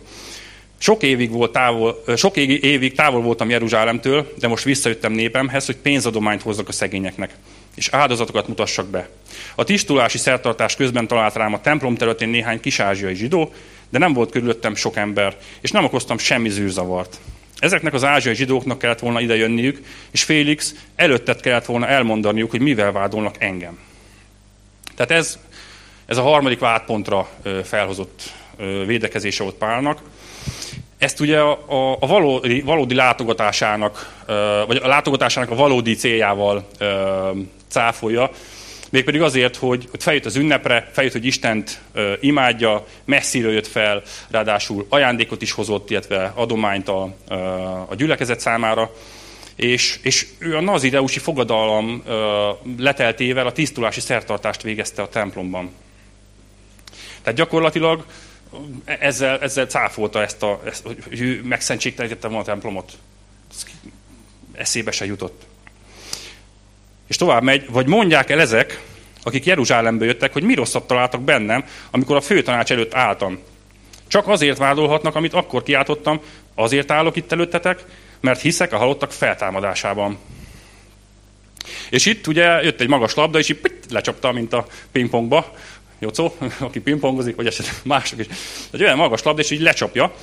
Sok évig, volt távol, sok évig távol voltam Jeruzsálemtől, de most visszajöttem népemhez, hogy pénzadományt hozzak a szegényeknek, és áldozatokat mutassak be. A tisztulási szertartás közben talált rám a templom területén néhány kisázsiai zsidó, de nem volt körülöttem sok ember, és nem okoztam semmi zűrzavart. Ezeknek az ázsiai zsidóknak kellett volna idejönniük, és Félix előttet kellett volna elmondaniuk, hogy mivel vádolnak engem. Tehát ez, ez a harmadik vádpontra felhozott védekezése volt Pálnak. Ezt ugye a, a, a valódi, valódi látogatásának, vagy a látogatásának a valódi céljával cáfolja, Mégpedig azért, hogy, hogy feljött az ünnepre, feljött, hogy Istent ö, imádja, messziről jött fel, ráadásul ajándékot is hozott, illetve adományt a, a gyülekezet számára, és, és ő a nazideusi fogadalom leteltével a tisztulási szertartást végezte a templomban. Tehát gyakorlatilag ezzel, ezzel cáfolta ezt, a, ezt hogy ő megszentségtelenítette volna a templomot. Ez eszébe se jutott. És tovább megy, vagy mondják el ezek, akik Jeruzsálembe jöttek, hogy mi rosszat találtak bennem, amikor a főtanács előtt álltam. Csak azért vádolhatnak, amit akkor kiáltottam, azért állok itt előttetek, mert hiszek a halottak feltámadásában. És itt ugye jött egy magas labda, és így lecsapta, mint a pingpongba. Jocó, aki pingpongozik, vagy esetleg mások is. Egy olyan magas labda, és így lecsapja.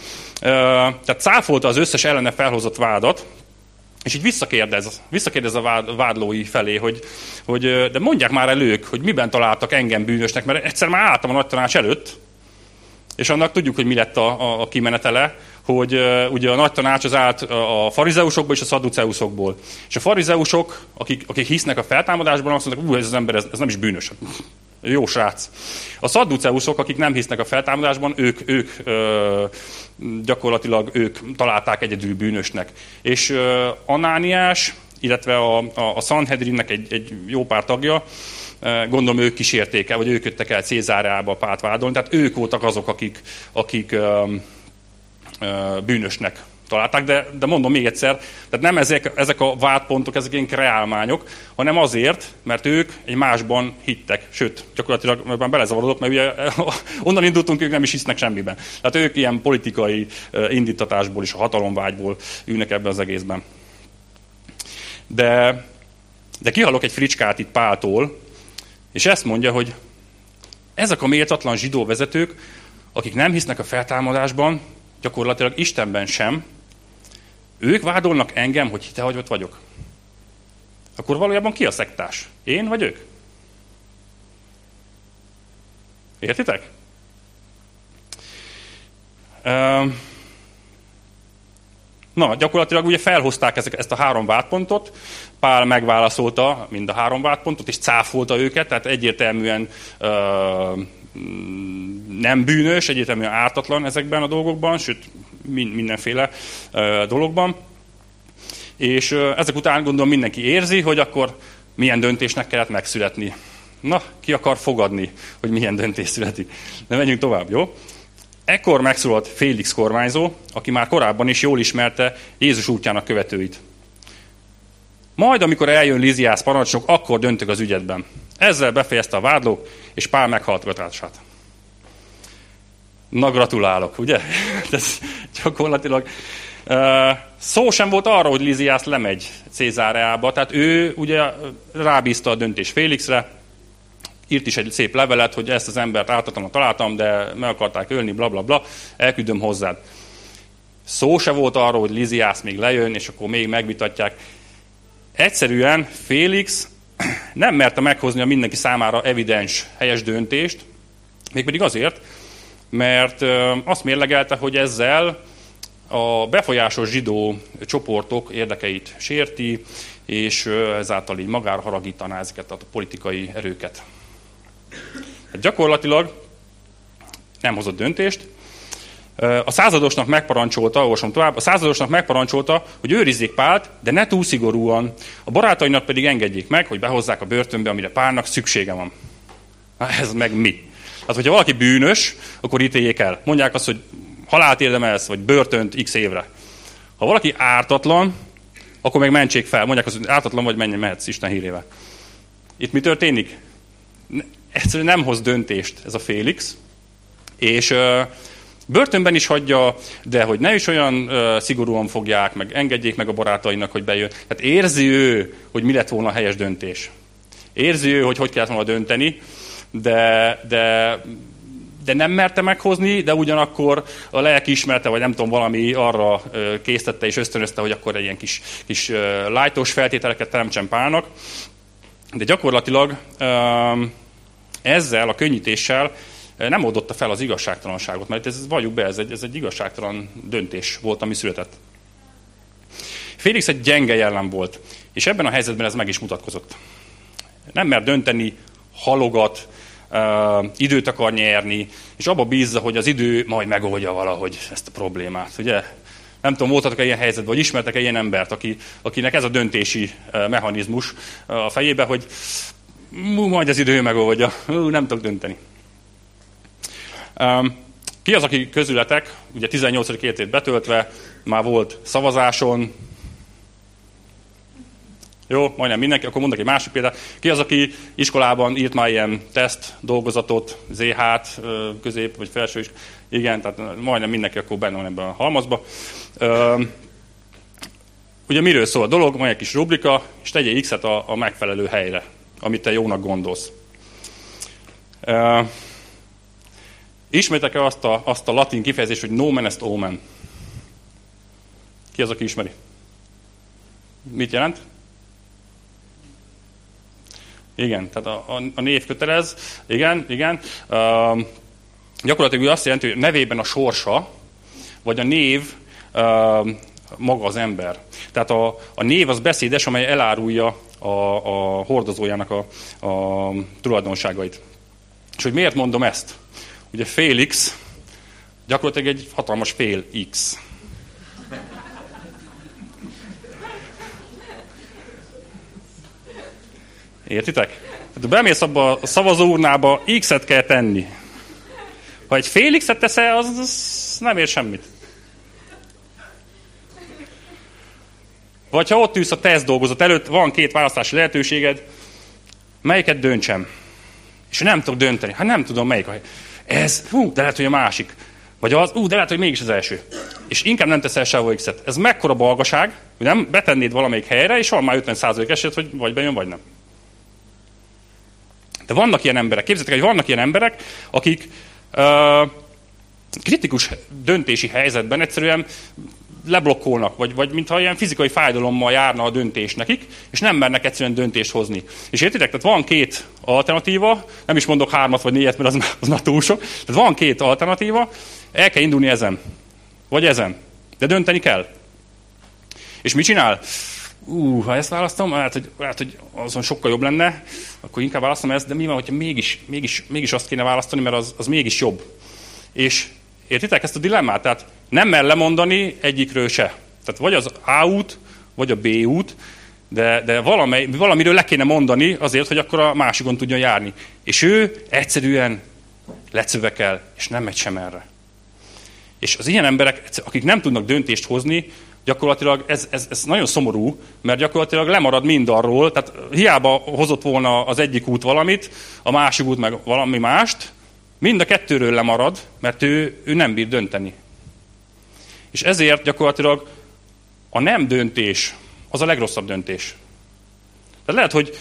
Tehát cáfolta az összes ellene felhozott vádat, és így visszakérdez, visszakérdez a vád, vádlói felé, hogy, hogy de mondják már el ők, hogy miben találtak engem bűnösnek, mert egyszer már álltam a nagy tanács előtt, és annak tudjuk, hogy mi lett a, a, a kimenetele, hogy uh, ugye a nagy tanács az állt a farizeusokból és a szaduceusokból. És a farizeusok, akik, akik hisznek a feltámadásban, azt mondják, hogy ez az ember, ez, ez nem is bűnös. Jó srác. A szadduceusok, akik nem hisznek a feltámadásban, ők, ők ö, gyakorlatilag ők találták egyedül bűnösnek. És ö, Anániás, illetve a, a, a Sanhedrinnek egy, egy jó pár tagja, gondolom ők kísérték el, vagy ők jöttek el Cézárába párt vádolni, tehát ők voltak azok, akik, akik ö, ö, bűnösnek találták, de, de mondom még egyszer, tehát nem ezek, ezek a vádpontok, ezek ilyen kreálmányok, hanem azért, mert ők egy másban hittek. Sőt, gyakorlatilag már belezavarodok, mert ugye onnan indultunk, ők nem is hisznek semmiben. Tehát ők ilyen politikai indítatásból és a hatalomvágyból ülnek ebben az egészben. De, de kihallok egy fricskát itt Páltól, és ezt mondja, hogy ezek a méltatlan zsidó vezetők, akik nem hisznek a feltámadásban, gyakorlatilag Istenben sem, ők vádolnak engem, hogy hitehagyott vagyok. Akkor valójában ki a szektás? Én vagy ők? Értitek? Na, gyakorlatilag ugye felhozták ezek, ezt a három vádpontot, Pál megválaszolta mind a három vádpontot, és cáfolta őket, tehát egyértelműen nem bűnös, egyértelműen ártatlan ezekben a dolgokban, sőt mindenféle dologban. És ezek után gondolom mindenki érzi, hogy akkor milyen döntésnek kellett megszületni. Na, ki akar fogadni, hogy milyen döntés születik. De menjünk tovább, jó? Ekkor megszólalt Félix kormányzó, aki már korábban is jól ismerte Jézus útjának követőit. Majd, amikor eljön Liziász parancsnok, akkor döntök az ügyetben. Ezzel befejezte a vádlók, és Pál meghallgatását. Na, gratulálok, ugye? Ez gyakorlatilag Szó sem volt arra, hogy Liziász lemegy Cézáreába, tehát ő ugye rábízta a döntés Félixre, írt is egy szép levelet, hogy ezt az embert ártatlanul találtam, de meg akarták ölni, bla bla bla, elküldöm hozzád. Szó se volt arról, hogy Liziász még lejön, és akkor még megvitatják. Egyszerűen Félix nem merte meghozni a mindenki számára evidens, helyes döntést, mégpedig azért, mert azt mérlegelte, hogy ezzel a befolyásos zsidó csoportok érdekeit sérti, és ezáltal így magára haragítaná ezeket a politikai erőket. Hát gyakorlatilag nem hozott döntést. A századosnak megparancsolta, olvasom tovább, a századosnak megparancsolta, hogy őrizzék Pált, de ne túl szigorúan. A barátainak pedig engedjék meg, hogy behozzák a börtönbe, amire Pálnak szüksége van. Na, ez meg mi? Hát, hogyha valaki bűnös, akkor ítéljék el. Mondják azt, hogy halált érdemelsz, vagy börtönt x évre. Ha valaki ártatlan, akkor meg mentsék fel. Mondják azt, hogy ártatlan vagy, menjen, mehetsz Isten hírével. Itt mi történik? Egyszerűen nem hoz döntést ez a Félix, és uh, börtönben is hagyja, de hogy ne is olyan uh, szigorúan fogják, meg engedjék meg a barátainak, hogy bejön. Tehát érzi ő, hogy mi lett volna a helyes döntés. Érzi ő, hogy hogy kellett volna dönteni, de, de de nem merte meghozni, de ugyanakkor a lelki ismerte, vagy nem tudom, valami arra késztette és ösztönözte, hogy akkor egy ilyen kis, kis lájtos feltételeket teremtsen Pálnak. De gyakorlatilag ezzel a könnyítéssel nem oldotta fel az igazságtalanságot, mert ez, valljuk be, ez egy, ez egy igazságtalan döntés volt, ami született. Félix egy gyenge jellem volt, és ebben a helyzetben ez meg is mutatkozott. Nem mer dönteni, halogat, időt akar nyerni, és abba bízza, hogy az idő majd megoldja valahogy ezt a problémát. Ugye? Nem tudom, voltatok-e ilyen helyzetben, vagy ismertek-e ilyen embert, aki, akinek ez a döntési mechanizmus a fejébe, hogy majd az idő megoldja, nem tudok dönteni. Ki az, aki közületek, ugye 18. évét betöltve, már volt szavazáson, jó, majdnem mindenki, akkor mondok egy másik példát. Ki az, aki iskolában írt már ilyen teszt, dolgozatot, ZH-t, közép vagy felső is? Igen, tehát majdnem mindenki akkor benne van ebben a halmazba. Ugye miről szól a dolog? Van egy kis rubrika, és tegye X-et a, a megfelelő helyre, amit te jónak gondolsz. Ismétek-e azt a, azt a latin kifejezést, hogy nomen est omen? Ki az, aki ismeri? Mit jelent? Igen, tehát a, a, a név kötelez. Igen, igen. Uh, gyakorlatilag azt jelenti, hogy nevében a sorsa, vagy a név uh, maga az ember. Tehát a, a név az beszédes, amely elárulja a, a hordozójának a, a tulajdonságait. És hogy miért mondom ezt? Ugye Félix gyakorlatilag egy hatalmas fél X. Értitek? Hát bemész abba a szavazóurnába, X-et kell tenni. Ha egy fél X-et teszel, az, az nem ér semmit. Vagy ha ott ülsz a teszt dolgozat előtt, van két választási lehetőséged, melyiket döntsem? És nem tudok dönteni. Hát nem tudom, melyik. Ez, hú, de lehet, hogy a másik. Vagy az, ú, de lehet, hogy mégis az első. És inkább nem teszel sehol X-et. Ez mekkora balgaság, hogy nem betennéd valamelyik helyre, és van már 50% eset, hogy vagy bejön, vagy nem. De vannak ilyen emberek, képzeljétek, hogy vannak ilyen emberek, akik uh, kritikus döntési helyzetben egyszerűen leblokkolnak, vagy, vagy mintha ilyen fizikai fájdalommal járna a döntés nekik, és nem mernek egyszerűen döntést hozni. És értitek, tehát van két alternatíva, nem is mondok hármat vagy négyet, mert az, az már túl sok, tehát van két alternatíva, el kell indulni ezen, vagy ezen, de dönteni kell. És mit csinál? Ú, ha ezt választom, hát hogy, hát, hogy azon sokkal jobb lenne, akkor inkább választom ezt, de mi van, hogyha mégis, mégis, mégis azt kéne választani, mert az, az mégis jobb. És értitek ezt a dilemmát? Tehát nem mer lemondani egyikről se. Tehát vagy az A út, vagy a B út, de, de valamely, valamiről le kéne mondani azért, hogy akkor a másikon tudjon járni. És ő egyszerűen lecövekel, és nem megy sem erre. És az ilyen emberek, akik nem tudnak döntést hozni, gyakorlatilag ez, ez, ez nagyon szomorú, mert gyakorlatilag lemarad mind arról, tehát hiába hozott volna az egyik út valamit, a másik út meg valami mást, mind a kettőről lemarad, mert ő, ő nem bír dönteni. És ezért gyakorlatilag a nem döntés az a legrosszabb döntés. Tehát lehet, hogy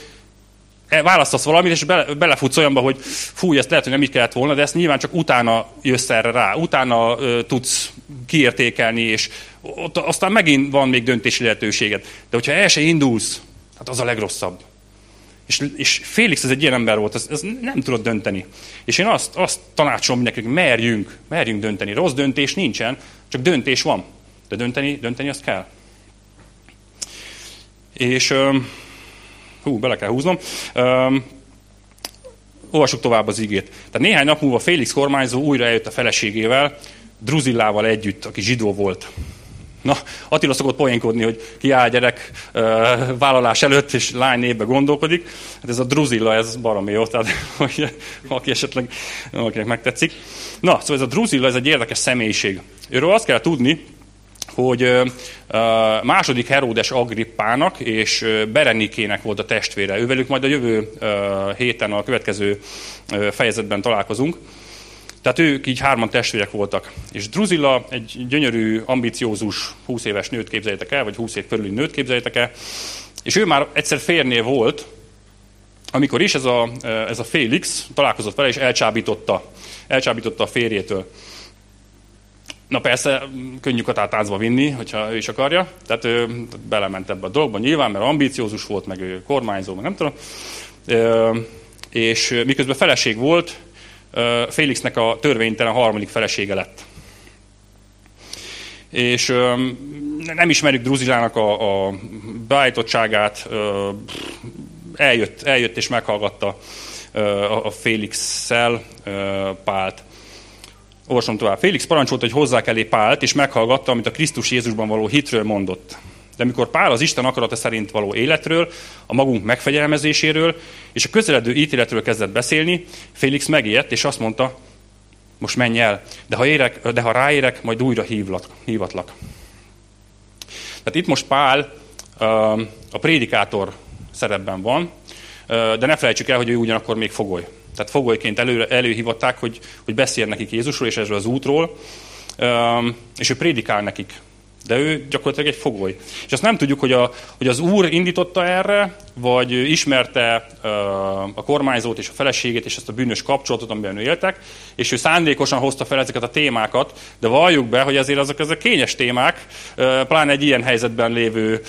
választasz valamit, és bele, belefutsz olyanba, hogy fú, ezt lehet, hogy nem így kellett volna, de ezt nyilván csak utána jössz erre rá, utána ö, tudsz kiértékelni, és ott aztán megint van még döntési lehetőséged. De hogyha el se indulsz, hát az a legrosszabb. És, és Félix ez egy ilyen ember volt, ez, ez nem tudott dönteni. És én azt, azt tanácsolom mindenkinek, merjünk, merjünk dönteni. Rossz döntés nincsen, csak döntés van. De dönteni, dönteni azt kell. És hú, bele kell húznom. Um, olvassuk tovább az igét. Tehát néhány nap múlva Félix kormányzó újra eljött a feleségével, Druzillával együtt, aki zsidó volt. Na, Attila szokott poénkodni, hogy kiáll gyerek uh, vállalás előtt, és lány névbe gondolkodik. Hát ez a Druzilla, ez baromi jó, tehát hogy, aki esetleg akinek megtetszik. Na, szóval ez a Druzilla, ez egy érdekes személyiség. Őről azt kell tudni, hogy második Heródes Agrippának és Berenikének volt a testvére. Ővelük majd a jövő héten, a következő fejezetben találkozunk. Tehát ők így hárman testvérek voltak. És Druzilla egy gyönyörű, ambiciózus 20 éves nőt képzeljétek el, vagy 20 év körüli nőt képzeljétek el, és ő már egyszer férnél volt, amikor is ez a, ez a Félix találkozott vele, és elcsábította, elcsábította a férjétől. Na persze, könnyű katátázba vinni, hogyha ő is akarja. Tehát ő belement ebbe a dologba nyilván, mert ambíciózus volt, meg ő kormányzó, meg nem tudom. És miközben feleség volt, Félixnek a törvénytelen harmadik felesége lett. És nem ismerjük Druzilának a, a beállítottságát, eljött, eljött és meghallgatta a Félix-szel Pált. Olvasom tovább. Félix parancsolt, hogy hozzák elé Pált, és meghallgatta, amit a Krisztus Jézusban való hitről mondott. De amikor Pál az Isten akarata szerint való életről, a magunk megfegyelmezéséről és a közeledő ítéletről kezdett beszélni, Félix megijedt, és azt mondta, most menj el, de ha, érek, de ha ráérek, majd újra hívlak, hívatlak. Tehát itt most Pál a prédikátor szerepben van, de ne felejtsük el, hogy ő ugyanakkor még fogoly. Tehát fogolyként elő, előhívatták, hogy, hogy beszél nekik Jézusról és erről az útról, és ő prédikál nekik. De ő gyakorlatilag egy fogoly. És azt nem tudjuk, hogy, a, hogy az úr indította erre, vagy ismerte a kormányzót és a feleségét és ezt a bűnös kapcsolatot, amiben ő éltek, és ő szándékosan hozta fel ezeket a témákat, de valljuk be, hogy azért azok ezek kényes témák, pláne egy ilyen helyzetben lévő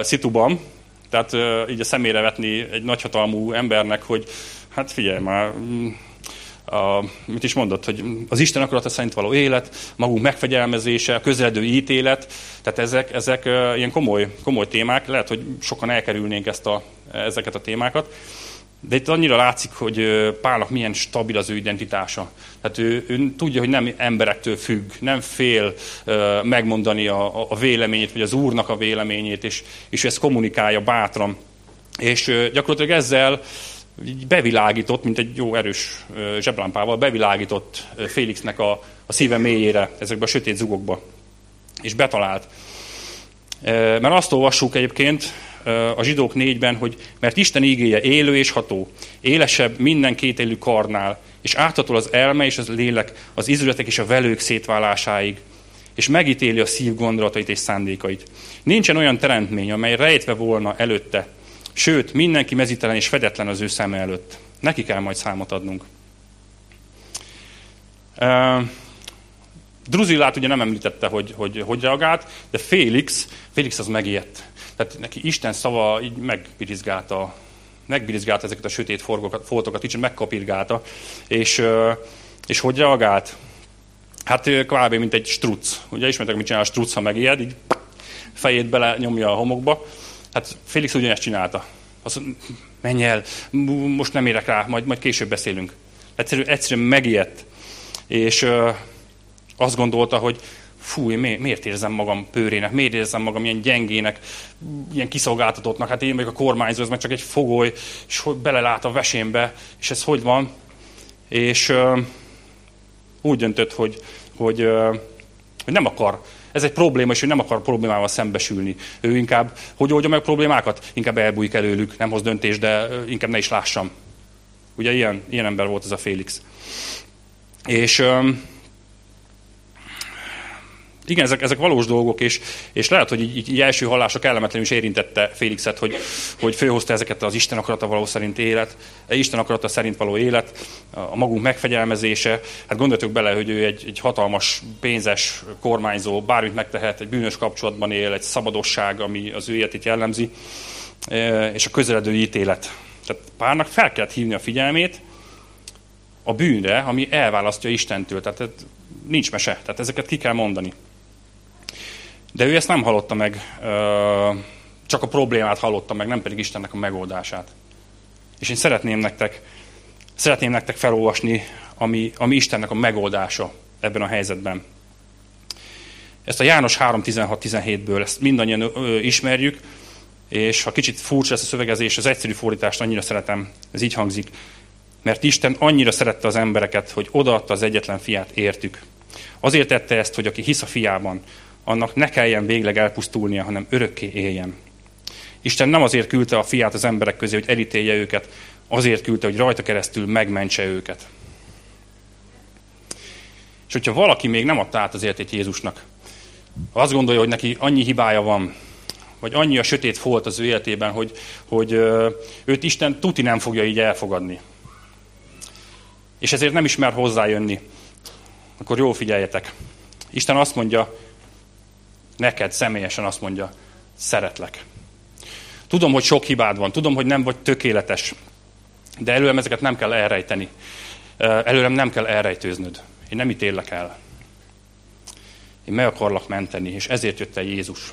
szituban, tehát így a szemére vetni egy nagyhatalmú embernek, hogy hát figyelj már, a, mit is mondott, hogy az Isten akarata szerint való élet, magunk megfegyelmezése, közeledő ítélet, tehát ezek, ezek ilyen komoly, komoly témák, lehet, hogy sokan elkerülnénk ezt a, ezeket a témákat, de itt annyira látszik, hogy Pálnak milyen stabil az ő identitása. Tehát ő, ő tudja, hogy nem emberektől függ, nem fél megmondani a, a véleményét, vagy az úrnak a véleményét, és, és ezt kommunikálja bátran. És gyakorlatilag ezzel bevilágított, mint egy jó erős zseblámpával, bevilágított Félixnek a, a szíve mélyére, ezekbe a sötét zugokba. És betalált. Mert azt olvassuk egyébként a zsidók négyben, hogy mert Isten ígéje élő és ható, élesebb minden kétélű karnál, és áthatol az elme és az lélek, az izületek és a velők szétválásáig, és megítéli a szív gondolatait és szándékait. Nincsen olyan teremtmény, amely rejtve volna előtte, Sőt, mindenki mezítelen és fedetlen az ő szeme előtt. Neki kell majd számot adnunk. Druzillát ugye nem említette, hogy, hogy hogy reagált, de Félix, Félix az megijedt. Tehát neki Isten szava így megbirizgálta, megbirizgálta ezeket a sötét foltokat, kicsit megkapirgálta, és, és hogy reagált? Hát kb. mint egy struc. Ugye ismertek, mit csinál a struc, ha megijed, így fejét bele nyomja a homokba. Hát Félix ugyanezt csinálta. Azt mondja, menj el, most nem érek rá, majd, majd később beszélünk. Egyszerűen, egyszerűen megijedt. És ö, azt gondolta, hogy fú, én miért érzem magam pőrének, miért érzem magam ilyen gyengének, ilyen kiszolgáltatottnak, hát én meg a kormányzó, ez meg csak egy fogoly, és hogy belelát a vesémbe, és ez hogy van? És ö, úgy döntött, hogy, hogy, ö, hogy nem akar ez egy probléma, és ő nem akar problémával szembesülni. Ő inkább, hogy oldja meg a problémákat? Inkább elbújik előlük, nem hoz döntést, de inkább ne is lássam. Ugye ilyen, ilyen ember volt ez a Félix. És um, Igen, ezek, ezek valós dolgok, és, és lehet, hogy így, így első hallások kellemetlenül is érintette Félixet, hogy, hogy főhozta ezeket az Isten akarata való szerint élet, Isten akarata szerint való élet, a magunk megfegyelmezése. Hát gondoljatok bele, hogy ő egy, egy hatalmas, pénzes kormányzó, bármit megtehet, egy bűnös kapcsolatban él, egy szabadosság, ami az ő életét jellemzi, e, és a közeledő ítélet. Tehát párnak fel kellett hívni a figyelmét a bűnre, ami elválasztja Istentől. Tehát nincs mese, tehát ezeket ki kell mondani. De ő ezt nem hallotta meg, csak a problémát hallotta meg, nem pedig Istennek a megoldását. És én szeretném nektek, szeretném nektek felolvasni, ami, ami Istennek a megoldása ebben a helyzetben. Ezt a János 3.16-17-ből, ezt mindannyian ismerjük, és ha kicsit furcsa lesz a szövegezés, az egyszerű fordítást annyira szeretem, ez így hangzik, mert Isten annyira szerette az embereket, hogy odaadta az egyetlen fiát értük. Azért tette ezt, hogy aki hisz a fiában, annak ne kelljen végleg elpusztulnia, hanem örökké éljen. Isten nem azért küldte a fiát az emberek közé, hogy elítélje őket, azért küldte, hogy rajta keresztül megmentse őket. És hogyha valaki még nem adta át az értét Jézusnak, azt gondolja, hogy neki annyi hibája van, vagy annyi a sötét volt az ő életében, hogy, hogy őt Isten tuti nem fogja így elfogadni. És ezért nem ismer hozzájönni. Akkor jól figyeljetek. Isten azt mondja, neked személyesen azt mondja, szeretlek. Tudom, hogy sok hibád van, tudom, hogy nem vagy tökéletes, de előlem ezeket nem kell elrejteni. Előlem nem kell elrejtőznöd. Én nem ítélek el. Én meg akarlak menteni, és ezért jött el Jézus.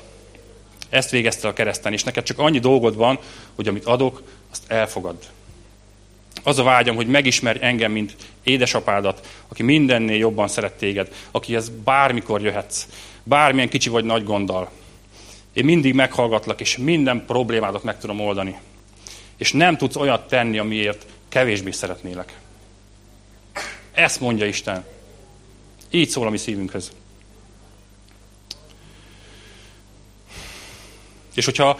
Ezt végezte a kereszten, és neked csak annyi dolgod van, hogy amit adok, azt elfogad. Az a vágyam, hogy megismerj engem, mint édesapádat, aki mindennél jobban szeret téged, akihez bármikor jöhetsz, bármilyen kicsi vagy nagy gonddal. Én mindig meghallgatlak, és minden problémádat meg tudom oldani. És nem tudsz olyat tenni, amiért kevésbé szeretnélek. Ezt mondja Isten. Így szól a mi szívünkhöz. És hogyha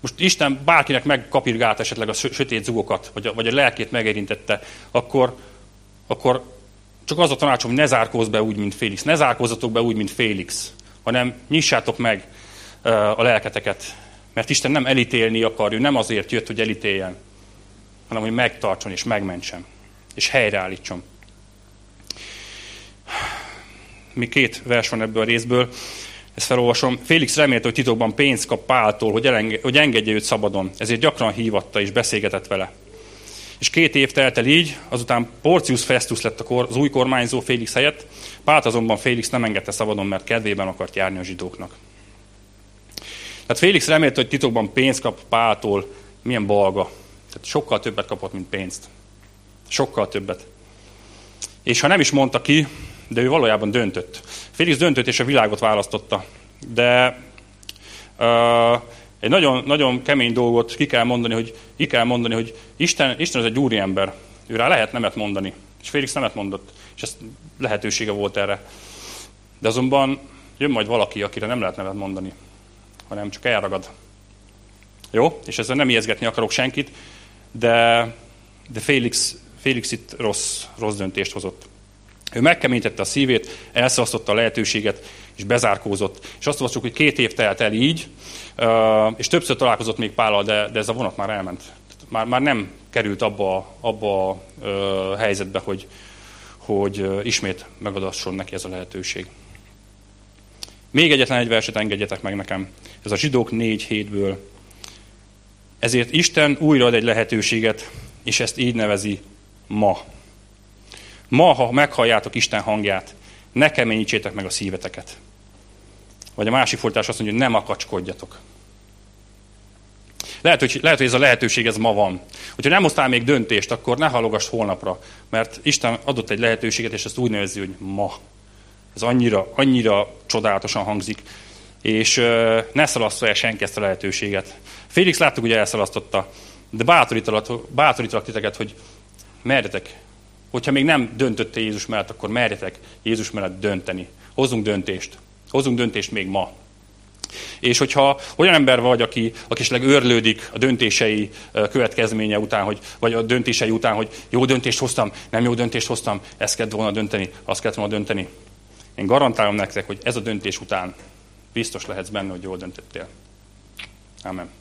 most Isten bárkinek megkapirgált esetleg a sötét zugokat, vagy a, vagy a lelkét megérintette, akkor, akkor csak az a tanácsom, hogy ne zárkózz be úgy, mint Félix. Ne zárkózzatok be úgy, mint Félix, hanem nyissátok meg a lelketeket. Mert Isten nem elítélni akar, ő nem azért jött, hogy elítéljen, hanem hogy megtartson és megmentsen, és helyreállítson. Mi két vers van ebből a részből. Ezt felolvasom. Félix remélte, hogy titokban pénzt kap Páltól, hogy, elenge, hogy engedje őt szabadon. Ezért gyakran hívatta és beszélgetett vele. És két év telt el így, azután Porcius Festus lett az új kormányzó Félix helyett, Pált azonban Félix nem engedte szabadon, mert kedvében akart járni a zsidóknak. Tehát Félix remélte, hogy titokban pénzt kap Páltól, milyen balga. Tehát sokkal többet kapott, mint pénzt. Sokkal többet. És ha nem is mondta ki, de ő valójában döntött. Félix döntött, és a világot választotta. De uh, egy nagyon, nagyon kemény dolgot ki kell mondani, hogy, ki kell mondani, hogy Isten, Isten az egy úriember. Ő rá lehet nemet mondani. És Félix nemet mondott. És ez lehetősége volt erre. De azonban jön majd valaki, akire nem lehet nevet mondani, hanem csak elragad. Jó? És ezzel nem ijeszgetni akarok senkit, de, de Félix, Félix itt rossz, rossz döntést hozott. Ő megkeményítette a szívét, elszalasztotta a lehetőséget, és bezárkózott. És azt olvasjuk, hogy két év telt el így, és többször találkozott még Pállal, de, de ez a vonat már elment. Már, már nem került abba, abba a helyzetbe, hogy, hogy ismét megadasson neki ez a lehetőség. Még egyetlen egy verset engedjetek meg nekem. Ez a zsidók négy hétből. Ezért Isten újra ad egy lehetőséget, és ezt így nevezi ma. Ma, ha meghalljátok Isten hangját, ne keményítsétek meg a szíveteket. Vagy a másik fordítás azt mondja, hogy nem akacskodjatok. Lehet hogy, lehet, hogy ez a lehetőség ez ma van. Hogyha nem hoztál még döntést, akkor ne halogass holnapra, mert Isten adott egy lehetőséget, és ezt úgy nevezi, hogy ma. Ez annyira, annyira csodálatosan hangzik. És uh, ne szalasszol el senki ezt a lehetőséget. Félix láttuk, hogy elszalasztotta, de bátorítalak, bátorítalak titeket, hogy merjetek Hogyha még nem döntötte Jézus mellett, akkor merjetek Jézus mellett dönteni. Hozzunk döntést. Hozzunk döntést még ma. És hogyha olyan ember vagy, aki, aki esetleg őrlődik a döntései következménye után, hogy, vagy a döntései után, hogy jó döntést hoztam, nem jó döntést hoztam, ezt kellett volna dönteni, azt kellett volna dönteni. Én garantálom nektek, hogy ez a döntés után biztos lehetsz benne, hogy jól döntöttél. Amen.